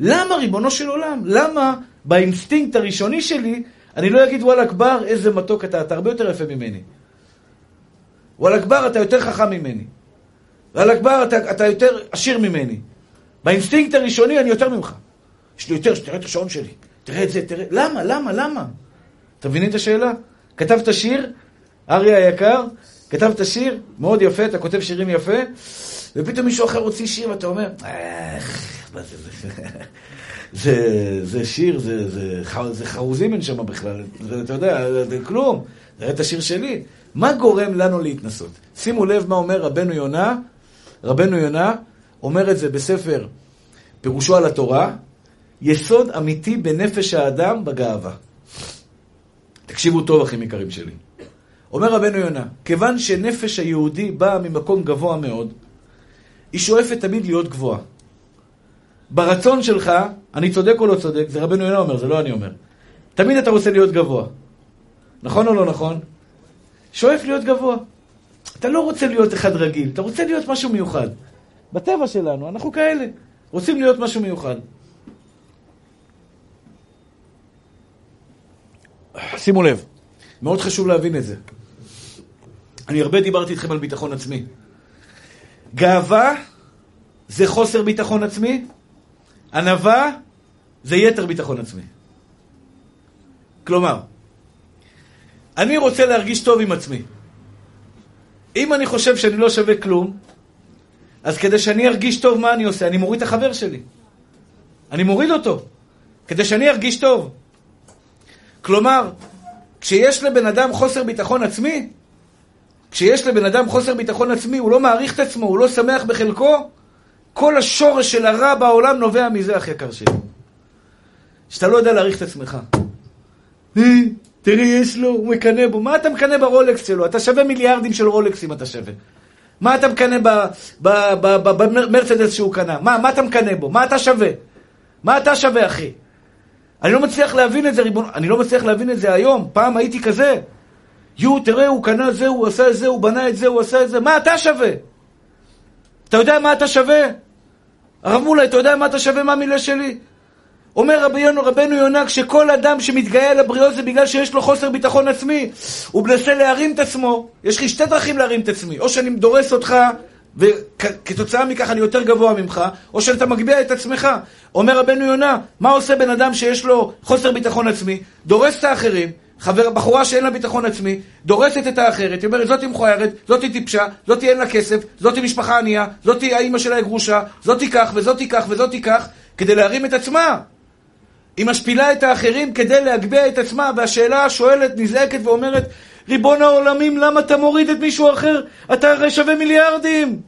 למה, ריבונו של עולם? למה באינסטינקט הראשוני שלי אני לא אגיד וואלה גבר, איזה מתוק אתה, אתה הרבה יותר יפה ממני. וואלה גבר, אתה יותר חכם ממני. וואלה גבר, אתה, אתה יותר עשיר ממני. באינסטינקט הראשוני אני יותר ממך. יש לי יותר, תראה את השעון שלי, תראה את זה, תראה... למה, למה, למה? אתה מבינים את השאלה? כתבת שיר, אריה היקר, כתבת שיר, מאוד יפה, אתה כותב שירים יפה, ופתאום מישהו אחר הוציא שיר ואתה אומר, מה זה, זה, זה, זה שיר, זה, זה, זה חרוזים אין שם בכלל, זה, אתה יודע, זה כלום, זה את השיר שלי. מה גורם לנו להתנסות? שימו לב מה אומר רבנו יונה, רבנו יונה אומר את זה בספר פירושו על התורה, יסוד אמיתי בנפש האדם בגאווה. תקשיבו טוב, אחים יקרים שלי. אומר רבנו יונה, כיוון שנפש היהודי באה ממקום גבוה מאוד, היא שואפת תמיד להיות גבוהה. ברצון שלך, אני צודק או לא צודק, זה רבנו יונה אומר, זה לא אני אומר. תמיד אתה רוצה להיות גבוה. נכון או לא נכון? שואף להיות גבוה. אתה לא רוצה להיות אחד רגיל, אתה רוצה להיות משהו מיוחד. בטבע שלנו, אנחנו כאלה. רוצים להיות משהו מיוחד. שימו לב, מאוד חשוב להבין את זה. אני הרבה דיברתי איתכם על ביטחון עצמי. גאווה זה חוסר ביטחון עצמי, ענווה זה יתר ביטחון עצמי. כלומר, אני רוצה להרגיש טוב עם עצמי. אם אני חושב שאני לא שווה כלום, אז כדי שאני ארגיש טוב, מה אני עושה? אני מוריד את החבר שלי. אני מוריד אותו, כדי שאני ארגיש טוב. כלומר, כשיש לבן אדם חוסר ביטחון עצמי, כשיש לבן אדם חוסר ביטחון עצמי, הוא לא מעריך את עצמו, הוא לא שמח בחלקו, כל השורש של הרע בעולם נובע מזה, אח יקר שלי. שאתה לא יודע להעריך את עצמך. אה, תראי, יש לו, הוא מקנא בו. מה אתה מקנא ברולקס שלו? אתה שווה מיליארדים של רולקסים, אתה שווה. מה אתה מקנא במרצדס שהוא קנה? מה, מה אתה מקנא בו? מה אתה שווה? מה אתה שווה, אחי? אני לא מצליח להבין את זה, ריבון... אני לא מצליח להבין את זה היום. פעם הייתי כזה. יו, תראה, הוא קנה זה, הוא עשה את זה, הוא בנה את זה, הוא עשה את זה. מה אתה שווה? אתה יודע מה אתה שווה? הרב מולה, אתה יודע מה אתה שווה מה המילה שלי? אומר רבינו, רבנו יונה, כשכל אדם שמתגאה על הבריות זה בגלל שיש לו חוסר ביטחון עצמי. הוא מנסה להרים את עצמו. יש לי שתי דרכים להרים את עצמי. או שאני דורס אותך וכתוצאה מכך אני יותר גבוה ממך, או שאתה מגביה את עצמך. אומר רבנו יונה, מה עושה בן אדם שיש לו חוסר ביטחון עצמי? דורס את האחרים, חבר, בחורה שאין לה ביטחון עצמי, דורסת את האחרת, היא אומרת, זאתי מכוערת, זאתי טיפשה, זאתי אין לה כסף, זאתי משפחה ענייה, זאתי האימא שלה גרושה, זאתי כך וזאתי כך וזאתי כך, כדי להרים את עצמה. היא משפילה את האחרים כדי להגביה את עצמה, והשאלה שואלת, נזעקת ואומרת, ריבון העולמים, למה אתה מוריד את מישהו אחר? אתה הרי שווה מיליארדים!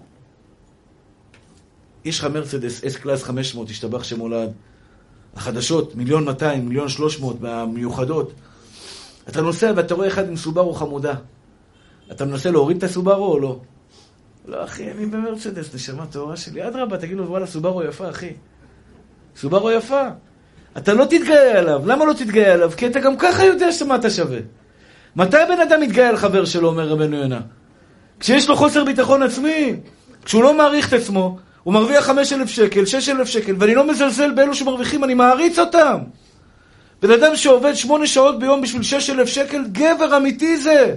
יש לך מרצדס אס קלאס 500, השתבח שמולד. החדשות, מיליון 200, מיליון 300, מהמיוחדות. אתה נוסע ואתה רואה אחד עם סובארו חמודה. אתה מנסה להוריד את הסובארו או לא? לא, אחי, אני במרצדס, נשמה טהורה שלי. אדרבה, תגיד לו, וואלה, סובארו יפה, אחי. סובארו יפה. אתה לא תתגאה עליו. למה לא תתגאה עליו? כי אתה גם ככה יודע שמה אתה שווה. מתי בן אדם מתגאה על חבר שלו, אומר רבנו יונה? כשיש לו חוסר ביטחון עצמי, כשהוא לא מעריך את עצמו, הוא מרוויח 5,000 שקל, 6,000 שקל, ואני לא מזלזל באלו שמרוויחים, אני מעריץ אותם. בן אדם שעובד שמונה שעות ביום בשביל 6,000 שקל, גבר אמיתי זה.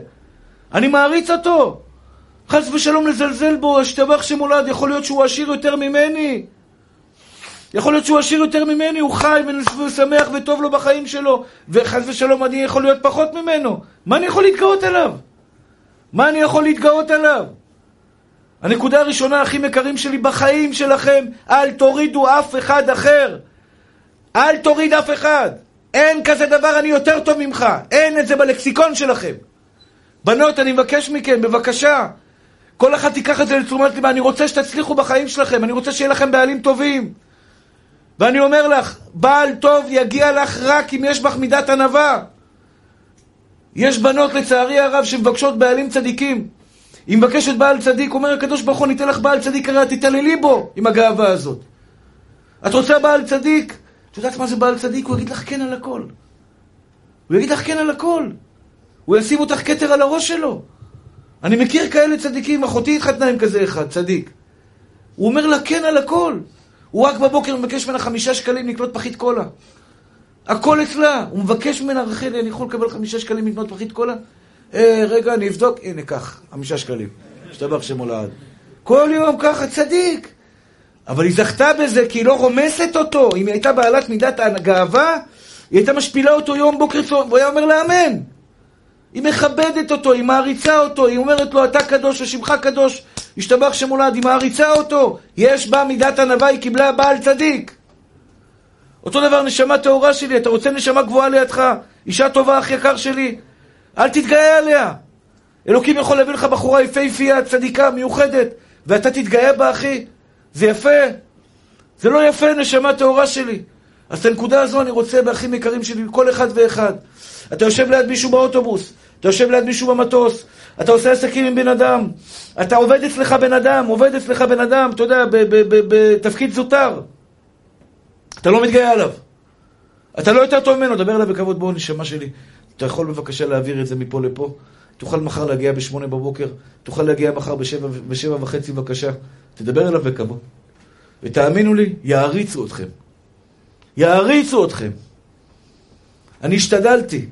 אני מעריץ אותו. חס ושלום לזלזל בו, השתבח שמולד, יכול להיות שהוא עשיר יותר ממני. יכול להיות שהוא עשיר יותר ממני, הוא חי ושמח וטוב לו בחיים שלו, וחס ושלום אני יכול להיות פחות ממנו. מה אני יכול להתגאות עליו? מה אני יכול להתגאות עליו? הנקודה הראשונה, אחים יקרים שלי, בחיים שלכם, אל תורידו אף אחד אחר. אל תוריד אף אחד. אין כזה דבר, אני יותר טוב ממך. אין את זה בלקסיקון שלכם. בנות, אני מבקש מכם, בבקשה. כל אחד תיקח את זה לתשומת ליבה. אני רוצה שתצליחו בחיים שלכם. אני רוצה שיהיה לכם בעלים טובים. ואני אומר לך, בעל טוב יגיע לך רק אם יש בך מידת ענווה. יש בנות, לצערי הרב, שמבקשות בעלים צדיקים. היא מבקשת בעל צדיק, אומר הקדוש ברוך הוא, ניתן לך בעל צדיק, הרי את תתעללי בו עם הגאווה הזאת. את רוצה בעל צדיק? את יודעת מה זה בעל צדיק? הוא יגיד לך כן על הכל. הוא יגיד לך כן על הכל. הוא ישים אותך כתר על הראש שלו. אני מכיר כאלה צדיקים, אחותי התחתנה עם כזה אחד, צדיק. הוא אומר לה כן על הכל. הוא רק בבוקר מבקש ממנה חמישה שקלים לקנות פחית קולה. הכל אצלה. הוא מבקש ממנה, רחלי, אני יכול לקבל חמישה שקלים לקנות פחית קולה? אה, רגע, אני אבדוק. הנה, קח, חמישה שקלים. השתבח שמו לעד. כל יום ככה, צדיק. אבל היא זכתה בזה כי היא לא רומסת אותו. אם היא הייתה בעלת מידת הגאווה, היא הייתה משפילה אותו יום בוקר צהריים, והוא היה אומר לה אמן. היא מכבדת אותו, היא מעריצה אותו, היא אומרת לו, אתה קדוש ושמך קדוש, השתבח שמולד, היא מעריצה אותו, יש בה מידת ענווה, היא קיבלה בעל צדיק. אותו דבר נשמה טהורה שלי, אתה רוצה נשמה גבוהה לידך, אישה טובה, אח יקר שלי, אל תתגאה עליה. אלוקים יכול להביא לך בחורה יפהפייה, צדיקה, מיוחדת, ואתה תתגאה בה, אחי. זה יפה. זה לא יפה, נשמה טהורה שלי. אז את הנקודה הזו אני רוצה, באחים יקרים שלי, כל אחד ואחד. אתה יושב ליד מישהו באוטובוס, אתה יושב ליד מישהו במטוס, אתה עושה עסקים עם בן אדם, אתה עובד אצלך בן אדם, עובד אצלך בן אדם, אתה יודע, בתפקיד זוטר. אתה לא מתגאה עליו. אתה לא יותר טוב ממנו, דבר אליו בכבוד, בוא נשמה שלי. אתה יכול בבקשה להעביר את זה מפה לפה? תוכל מחר להגיע בשמונה בבוקר, תוכל להגיע מחר בשבע, בשבע וחצי בבקשה. תדבר אליו בכבוד. ותאמינו לי, יעריצו אתכם. יעריצו אתכם. אני השתדלתי,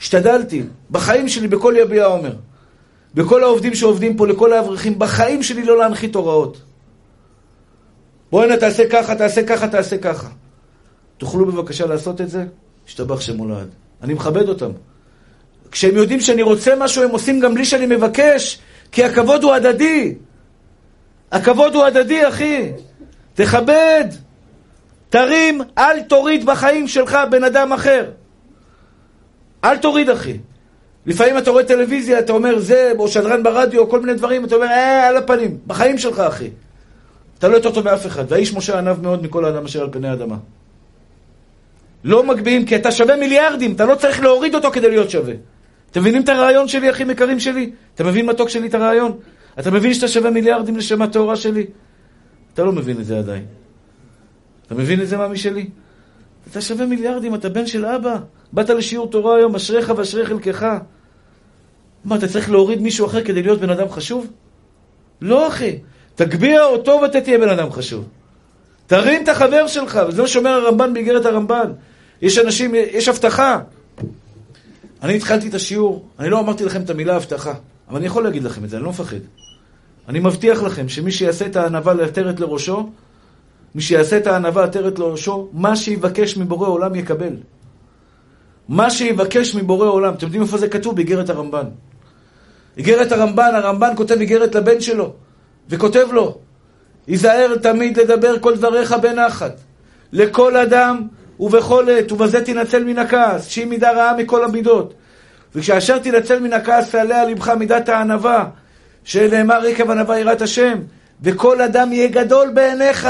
השתדלתי, בחיים שלי, בכל יביע עומר, בכל העובדים שעובדים פה, לכל האברכים, בחיים שלי לא להנחית הוראות. בוא הנה, תעשה ככה, תעשה ככה, תעשה ככה. תוכלו בבקשה לעשות את זה? השתבח שמולד. אני מכבד אותם. כשהם יודעים שאני רוצה משהו, הם עושים גם בלי שאני מבקש, כי הכבוד הוא הדדי. הכבוד הוא הדדי, אחי. תכבד. תרים, אל תוריד בחיים שלך בן אדם אחר. אל תוריד, אחי. לפעמים אתה רואה טלוויזיה, אתה אומר זה, או שדרן ברדיו, כל מיני דברים, אתה אומר, אה, על הפנים. בחיים שלך, אחי. אתה לא יותר טוב מאף אחד. והאיש משה ענב מאוד מכל האדם אשר על פני האדמה. לא מגביהים, כי אתה שווה מיליארדים, אתה לא צריך להוריד אותו כדי להיות שווה. אתם מבינים את הרעיון שלי, אחים יקרים שלי? אתה מבין מתוק שלי את הרעיון? אתה מבין שאתה שווה מיליארדים לשם הטהורה שלי? אתה לא מבין את זה עדיין. אתה מבין את זה, מאמי שלי? אתה שווה מיליארדים, אתה בן של אבא. באת לשיעור תורה היום, אשריך ואשרי חלקך. מה, אתה צריך להוריד מישהו אחר כדי להיות בן אדם חשוב? לא, אחי. תגביה אותו ואתה תהיה בן אדם חשוב. תרים את החבר שלך, וזה מה שאומר הרמב"ן באיגרת הרמב"ן. יש אנשים, יש הבטחה. אני התחלתי את השיעור, אני לא אמרתי לכם את המילה הבטחה, אבל אני יכול להגיד לכם את זה, אני לא מפחד. אני מבטיח לכם שמי שיעשה את הענווה לעטרת לראשו, מי שיעשה את הענווה עטרת לראשו, מה שיבקש מבורא עולם יקבל. מה שיבקש מבורא עולם. אתם יודעים איפה זה כתוב? באיגרת הרמב"ן. איגרת הרמב"ן, הרמב"ן כותב איגרת לבן שלו, וכותב לו, היזהר תמיד לדבר כל דבריך בנחת, לכל אדם ובכל עת, ובזה תנצל מן הכעס, שהיא מידה רעה מכל המידות. וכשאשר תנצל מן הכעס תעלה על לבך מידת הענווה, שנאמר עקב ענווה יראת השם, וכל אדם יהיה גדול בעיניך.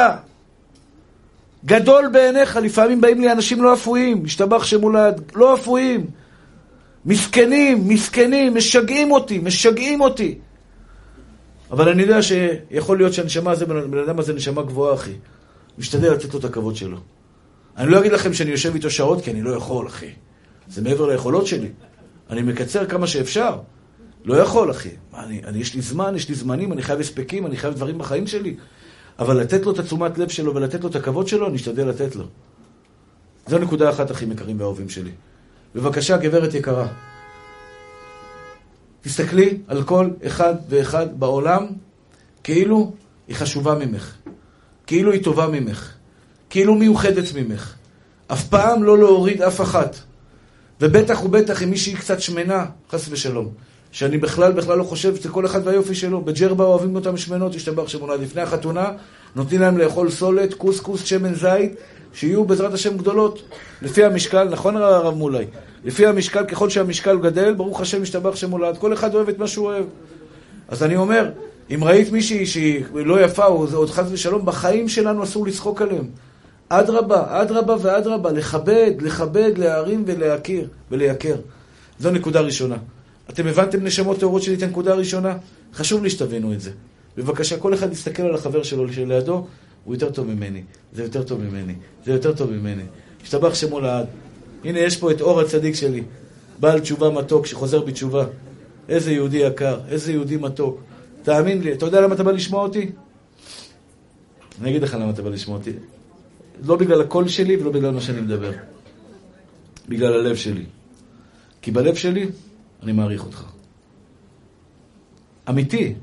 גדול בעיניך. לפעמים באים לי אנשים לא אפויים, משתבח שמולד, לא אפויים. מסכנים, מסכנים, משגעים אותי, משגעים אותי. אבל אני יודע שיכול להיות שהנשמה הזה, בן אדם הזה נשמה גבוהה, אחי. משתדל לתת לו את הכבוד שלו. אני לא אגיד לכם שאני יושב איתו שעות, כי אני לא יכול, אחי. זה מעבר ליכולות שלי. אני מקצר כמה שאפשר. לא יכול, אחי. אני, אני, יש לי זמן, יש לי זמנים, אני חייב הספקים, אני חייב דברים בחיים שלי. אבל לתת לו את התשומת לב שלו ולתת לו את הכבוד שלו, אני אשתדל לתת לו. זו נקודה אחת, אחים יקרים ואהובים שלי. בבקשה, גברת יקרה, תסתכלי על כל אחד ואחד בעולם כאילו היא חשובה ממך, כאילו היא טובה ממך, כאילו מיוחדת ממך. אף פעם לא להוריד אף אחת. ובטח ובטח אם מישהי קצת שמנה, חס ושלום. שאני בכלל, בכלל לא חושב שזה כל אחד והיופי שלו. בג'רבה אוהבים אותם שמנות, השתבח שמונה. לפני החתונה נותנים להם לאכול סולת, קוסקוס, שמן זית, שיהיו בעזרת השם גדולות. לפי המשקל, נכון הרב מולי? לפי המשקל, ככל שהמשקל גדל, ברוך השם השתבח שמולד. כל אחד אוהב את מה שהוא אוהב. אז אני אומר, אם ראית מישהי שהיא לא יפה, או עוד חס ושלום, בחיים שלנו אסור לצחוק עליהם. אדרבה, אדרבה ואדרבה, לכבד, לכבד, להרים ולהכיר ולייקר. זו נקודה ראשונה. אתם הבנתם נשמות טהורות שלי את הנקודה הראשונה? חשוב לי שתבינו את זה. בבקשה, כל אחד יסתכל על החבר שלו שלידו, הוא יותר טוב ממני, זה יותר טוב ממני, זה יותר טוב ממני. השתבח שמו לעד. הנה, יש פה את אור הצדיק שלי, בעל תשובה מתוק שחוזר בתשובה. איזה יהודי יקר, איזה יהודי מתוק. תאמין לי, אתה יודע למה אתה בא לשמוע אותי? אני אגיד לך למה אתה בא לשמוע אותי. לא בגלל הקול שלי ולא בגלל מה שאני מדבר. בגלל הלב שלי. כי בלב שלי אני מעריך אותך. אמיתי.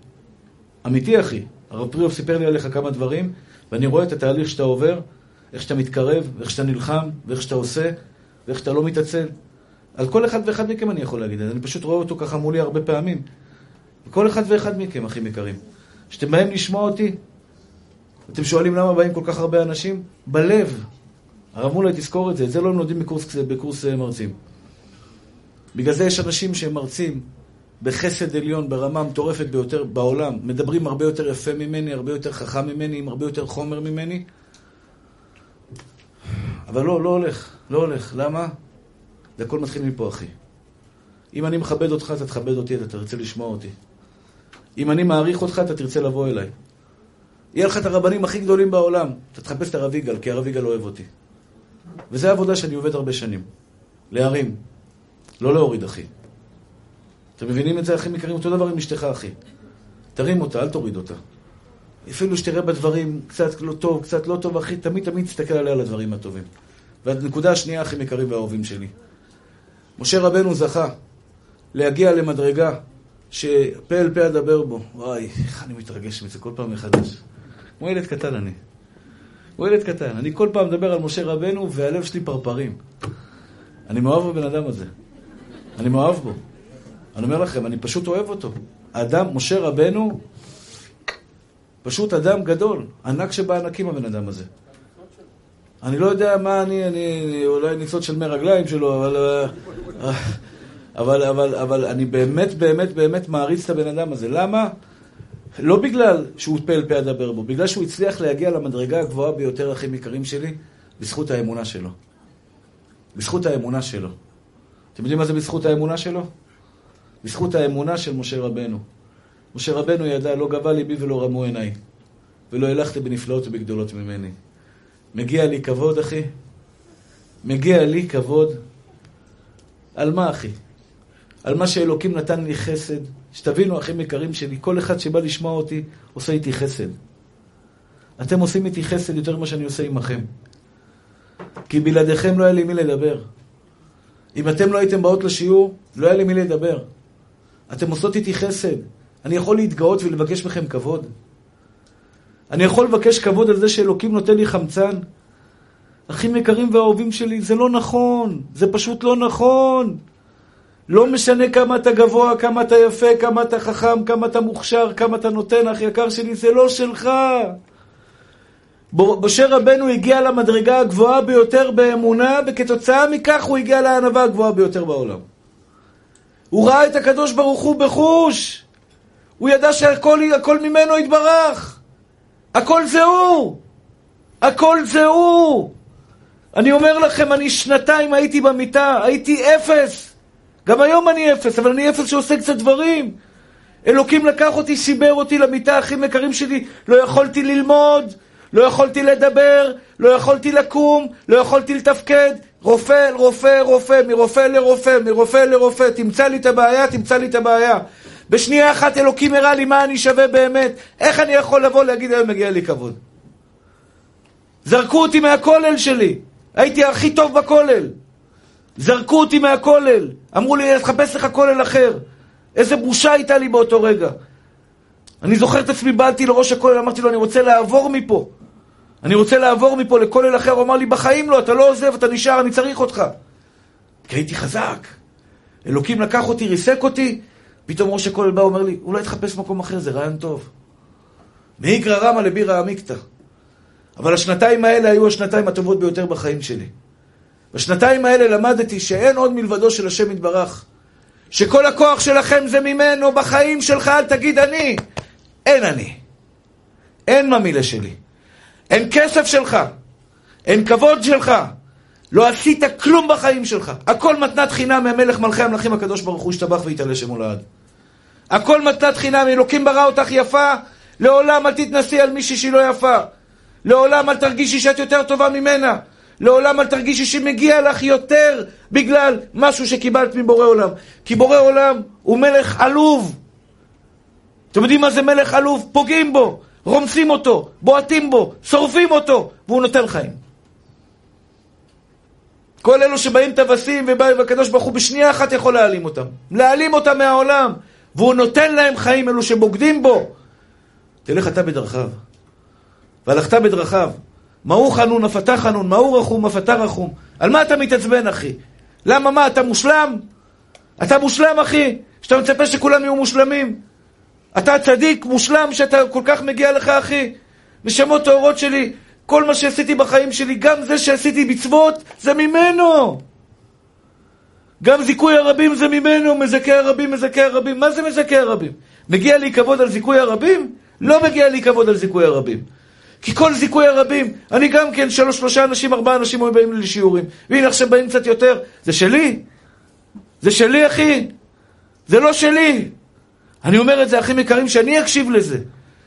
אמיתי, אחי. הרב פריאוף סיפר לי עליך כמה דברים, ואני רואה את התהליך שאתה עובר, איך שאתה מתקרב, ואיך שאתה נלחם, ואיך שאתה עושה, ואיך שאתה לא מתעצל. על כל אחד ואחד מכם אני יכול להגיד, אני פשוט רואה אותו ככה מולי הרבה פעמים. כל אחד ואחד מכם, אחים יקרים. כשאתם באים לשמוע אותי, אתם שואלים למה באים כל כך הרבה אנשים? בלב. הרב מולי, תזכור את זה, את זה לא לומדים בקורס, בקורס אה, מרצים. בגלל זה יש אנשים שהם מרצים בחסד עליון, ברמה המטורפת ביותר בעולם, מדברים הרבה יותר יפה ממני, הרבה יותר חכם ממני, עם הרבה יותר חומר ממני. אבל לא, לא הולך, לא הולך. למה? זה הכל מתחיל מפה, אחי. אם אני מכבד אותך, אתה תכבד אותי, אתה תרצה לשמוע אותי. אם אני מעריך אותך, אתה תרצה לבוא אליי. יהיה לך את הרבנים הכי גדולים בעולם, אתה תחפש את הרב יגאל, כי הרב יגאל אוהב אותי. וזו העבודה שאני עובד הרבה שנים. להרים. לא להוריד, אחי. אתם מבינים את זה, אחים יקרים? אותו דבר עם אשתך, אחי. תרים אותה, אל תוריד אותה. אפילו שתראה בדברים קצת לא טוב, קצת לא טוב, אחי, תמיד תמיד תסתכל עליה על הדברים הטובים. והנקודה השנייה, אחים יקרים והאהובים שלי. משה רבנו זכה להגיע למדרגה שפה אל פה אדבר בו. וואי, איך אני מתרגש מזה כל פעם מחדש. כמו ילד קטן אני. כמו ילד קטן. אני כל פעם מדבר על משה רבנו והלב שלי פרפרים. אני מאוהב בבן אדם הזה. אני מאוהב בו. אני אומר לכם, אני פשוט אוהב אותו. האדם, משה רבנו, פשוט אדם גדול, ענק שבענקים הבן אדם הזה. אני לא יודע מה אני, אני אולי ניצוץ של מי רגליים שלו, אבל, אה, אבל, אבל, אבל אני באמת, באמת, באמת מעריץ את הבן אדם הזה. למה? לא בגלל שהוא פה אל פה אדבר בו, בגלל שהוא הצליח להגיע למדרגה הגבוהה ביותר, אחים יקרים שלי, בזכות האמונה שלו. בזכות האמונה שלו. אתם יודעים מה זה בזכות האמונה שלו? בזכות האמונה של משה רבנו. משה רבנו ידע, לא גבה ליבי ולא רמו עיניי, ולא הלכתי בנפלאות ובגדולות ממני. מגיע לי כבוד, אחי? מגיע לי כבוד. על מה, אחי? על מה שאלוקים נתן לי חסד. שתבינו, אחים יקרים שלי, כל אחד שבא לשמוע אותי, עושה איתי חסד. אתם עושים איתי חסד יותר ממה שאני עושה עמכם. כי בלעדיכם לא היה לי מי לדבר. אם אתם לא הייתם באות לשיעור, לא היה לי מי לדבר. אתם עושות איתי חסד. אני יכול להתגאות ולבקש מכם כבוד? אני יכול לבקש כבוד על זה שאלוקים נותן לי חמצן? אחים יקרים ואהובים שלי, זה לא נכון. זה פשוט לא נכון. לא משנה כמה אתה גבוה, כמה אתה יפה, כמה אתה חכם, כמה אתה מוכשר, כמה אתה נותן, אח יקר שלי, זה לא שלך. משה רבנו הגיע למדרגה הגבוהה ביותר באמונה, וכתוצאה מכך הוא הגיע לענווה הגבוהה ביותר בעולם. הוא ראה את הקדוש ברוך הוא בחוש. הוא ידע שהכל ממנו יתברך. הכל זה הוא. הכל זה הוא. אני אומר לכם, אני שנתיים הייתי במיטה, הייתי אפס. גם היום אני אפס, אבל אני אפס שעושה קצת דברים. אלוקים לקח אותי, סיבר אותי למיטה, אחים יקרים שלי, לא יכולתי ללמוד, לא יכולתי לדבר, לא יכולתי לקום, לא יכולתי לתפקד. רופא רופא, רופא, מרופא לרופא, מרופא לרופא, תמצא לי את הבעיה, תמצא לי את הבעיה. בשנייה אחת אלוקים הראה לי מה אני שווה באמת. איך אני יכול לבוא להגיד היום מגיע לי כבוד? זרקו אותי מהכולל שלי. הייתי הכי טוב בכולל. זרקו אותי מהכולל. אמרו לי, תחפש לך כולל אחר. איזה בושה הייתה לי באותו רגע. אני זוכר את עצמי, באתי לראש הכולל, אמרתי לו, אני רוצה לעבור מפה. אני רוצה לעבור מפה לכולל אחר. הוא אמר לי, בחיים לא, אתה לא עוזב, אתה נשאר, אני צריך אותך. כי הייתי חזק. אלוקים לקח אותי, ריסק אותי, פתאום ראש הכולל בא ואומר לי, אולי תחפש מקום אחר, זה רעיון טוב. מאיגרא רמא לבירא עמיקתא. אבל השנתיים האלה היו השנתיים הטובות ביותר בחיים שלי. בשנתיים האלה למדתי שאין עוד מלבדו של השם יתברך. שכל הכוח שלכם זה ממנו, בחיים שלך אל תגיד אני. אין אני. אין ממילה שלי. אין כסף שלך. אין כבוד שלך. לא עשית כלום בחיים שלך. הכל מתנת חינם מהמלך מלכי המלכים הקדוש ברוך הוא ישתבח ויתעלה שמו לעד. הכל מתנת חינם, אלוקים ברא אותך יפה, לעולם אל תתנסי על מישהי שהיא לא יפה. לעולם אל תרגישי שאת יותר טובה ממנה. לעולם אל תרגישי שמגיע לך יותר בגלל משהו שקיבלת מבורא עולם. כי בורא עולם הוא מלך עלוב. אתם יודעים מה זה מלך עלוב? פוגעים בו, רומסים אותו, בועטים בו, שורפים אותו, והוא נותן חיים. כל אלו שבאים טווסים והקדוש ברוך הוא בשנייה אחת יכול להעלים אותם. להעלים אותם מהעולם. והוא נותן להם חיים, אלו שבוגדים בו. תלך אתה בדרכיו. והלכת בדרכיו. מהו חנון אף אתה חנון, מהו רחום אף אתה רחום. על מה אתה מתעצבן, אחי? למה מה, אתה מושלם? אתה מושלם, אחי? שאתה מצפה שכולם יהיו מושלמים? אתה צדיק, מושלם, שאתה כל כך מגיע לך, אחי? נשמות טהורות שלי, כל מה שעשיתי בחיים שלי, גם זה שעשיתי מצוות, זה ממנו. גם זיכוי הרבים זה ממנו, מזכה הרבים, מזכה הרבים. מה זה מזכה הרבים? מגיע לי כבוד על זיכוי הרבים? לא מגיע לי כבוד על זיכוי הרבים. כי כל זיכוי הרבים, אני גם כן, שלוש, שלושה אנשים, ארבעה אנשים היו באים לי לשיעורים. והנה עכשיו באים קצת יותר. זה שלי? זה שלי, אחי? זה לא שלי. אני אומר את זה, אחים יקרים, שאני אקשיב לזה.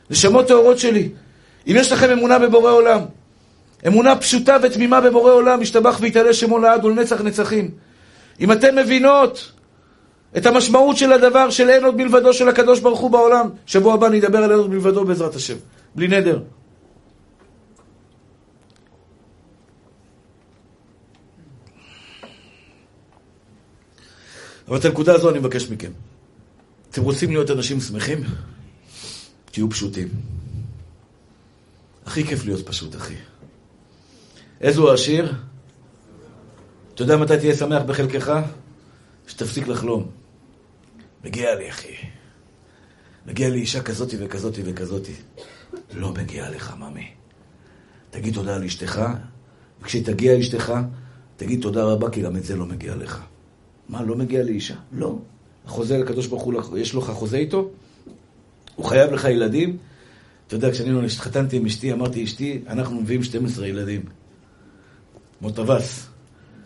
נשמות טהורות שלי. אם יש לכם אמונה בבורא עולם, אמונה פשוטה ותמימה בבורא עולם, ישתבח ויתעלה שמו לעד ולנצח נצחים. אם אתן מבינות את המשמעות של הדבר של אין עוד מלבדו של הקדוש ברוך הוא בעולם, שבוע הבא נדבר על אין עוד מלבדו בעזרת השם. בלי נדר. אבל את הנקודה הזו אני מבקש מכם. אתם רוצים להיות אנשים שמחים? תהיו פשוטים. הכי כיף להיות פשוט, אחי. איזו השיר? אתה יודע מתי תהיה שמח בחלקך? שתפסיק לחלום. מגיע לי, אחי. מגיע לי אישה כזאתי וכזאתי וכזאתי. לא מגיע לך, ממי. תגיד תודה לאשתך, וכשתגיע אשתך, תגיד תודה רבה, כי גם את זה לא מגיע לך. מה, לא מגיע לאישה? לא. החוזה לקדוש ברוך הוא, יש לך חוזה איתו? הוא חייב לך ילדים? אתה יודע, כשאני לא התחתנתי עם אשתי, אמרתי, אשתי, אנחנו מביאים 12 ילדים. כמו טווס.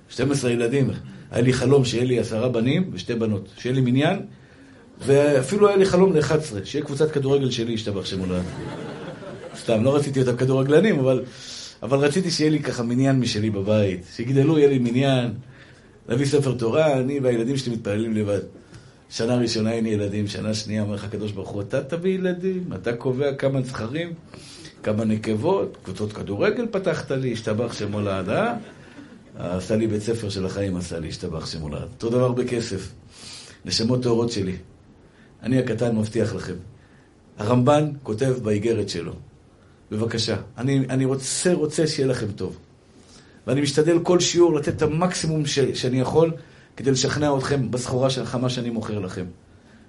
12 ילדים. היה לי חלום שיהיה לי עשרה בנים ושתי בנות. שיהיה לי מניין, ואפילו היה לי חלום ל-11, שיהיה קבוצת כדורגל שלי, ישתבח שמולד. סתם, לא רציתי אותם כדורגלנים, אבל, אבל רציתי שיהיה לי ככה מניין משלי בבית. שיגדלו, יהיה לי מניין, להביא ספר תורה, אני והילדים שלי מתפללים לבד. שנה ראשונה אין ילדים, שנה שנייה אומר לך הקדוש ברוך הוא, אתה תביא ילדים, אתה קובע כמה זכרים, כמה נקבות, קבוצות כדורגל פתחת לי, השתבח שמו לעד, אה? עשה לי בית ספר של החיים, עשה לי, השתבח שמו לעד. אותו דבר בכסף. נשמות טהורות שלי. אני הקטן מבטיח לכם. הרמב"ן כותב באיגרת שלו, בבקשה, אני, אני רוצה, רוצה שיהיה לכם טוב. ואני משתדל כל שיעור לתת את המקסימום ש, שאני יכול כדי לשכנע אתכם בסחורה החמה שאני מוכר לכם.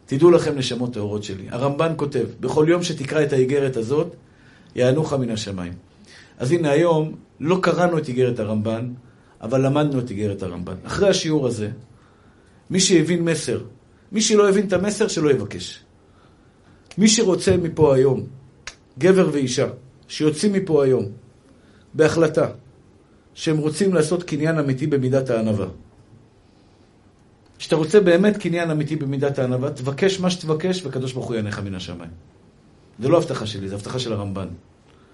תדעו לכם נשמות טהורות שלי. הרמב"ן כותב, בכל יום שתקרא את האיגרת הזאת, יענוך מן השמיים. אז הנה היום, לא קראנו את איגרת הרמב"ן, אבל למדנו את איגרת הרמב"ן. אחרי השיעור הזה, מי שהבין מסר, מי שלא הבין את המסר, שלא יבקש. מי שרוצה מפה היום, גבר ואישה, שיוצאים מפה היום, בהחלטה, שהם רוצים לעשות קניין אמיתי במידת הענווה. כשאתה רוצה באמת קניין אמיתי במידת הענווה, תבקש מה שתבקש, והקדוש ברוך הוא יענך מן השמיים. זה לא הבטחה שלי, זה הבטחה של הרמב"ן.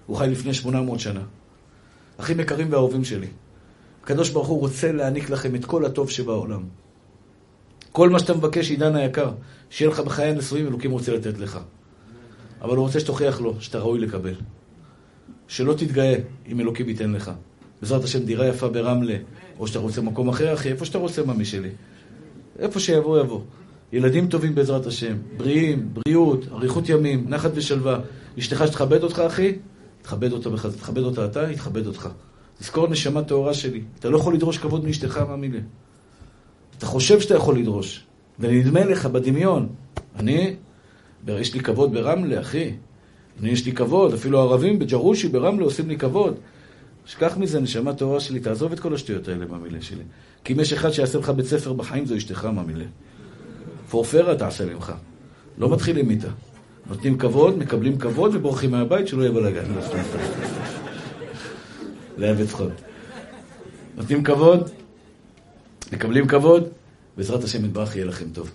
הוא חי לפני 800 שנה. אחים יקרים ואהובים שלי, הקדוש ברוך הוא רוצה להעניק לכם את כל הטוב שבעולם. כל מה שאתה מבקש, עידן היקר, שיהיה לך בחיי הנשואים, אלוקים רוצה לתת לך. אבל הוא רוצה שתוכיח לו שאתה ראוי לקבל. שלא תתגאה אם אלוקים ייתן לך. בעזרת השם, דירה יפה ברמלה, או שאתה רוצה מקום אחר, אחי, איפה שאתה רוצה, ממי שלי. איפה שיבוא, יבוא. ילדים טובים בעזרת השם, בריאים, בריאות, אריכות ימים, נחת ושלווה. אשתך שתכבד אותך, אחי, תכבד אותה, תכבד אותה אתה, היא תכבד אותך. תזכור נשמה טהורה שלי. אתה לא יכול לדרוש כבוד מאשתך, מאמין לי. אתה חושב שאתה יכול לדרוש, ונדמה לך בדמיון. אני, יש לי כבוד ברמלה, אחי. אני, יש לי כבוד, אפילו הערבים בג'רושי, ברמלה, עושים לי כבוד. שכח מזה, נשמה טהורה שלי, תעזוב את כל השטויות האלה מהמילה שלי. כי אם יש אחד שיעשה לך בית ספר בחיים, זו אשתך מהמילה. פורפרה תעשה ממך. לא מתחילים איתה. נותנים כבוד, מקבלים כבוד ובורחים מהבית, שלא יהיה בלאגן. לאהב צחוק. נותנים כבוד, מקבלים כבוד, בעזרת השם יתברך יהיה לכם טוב.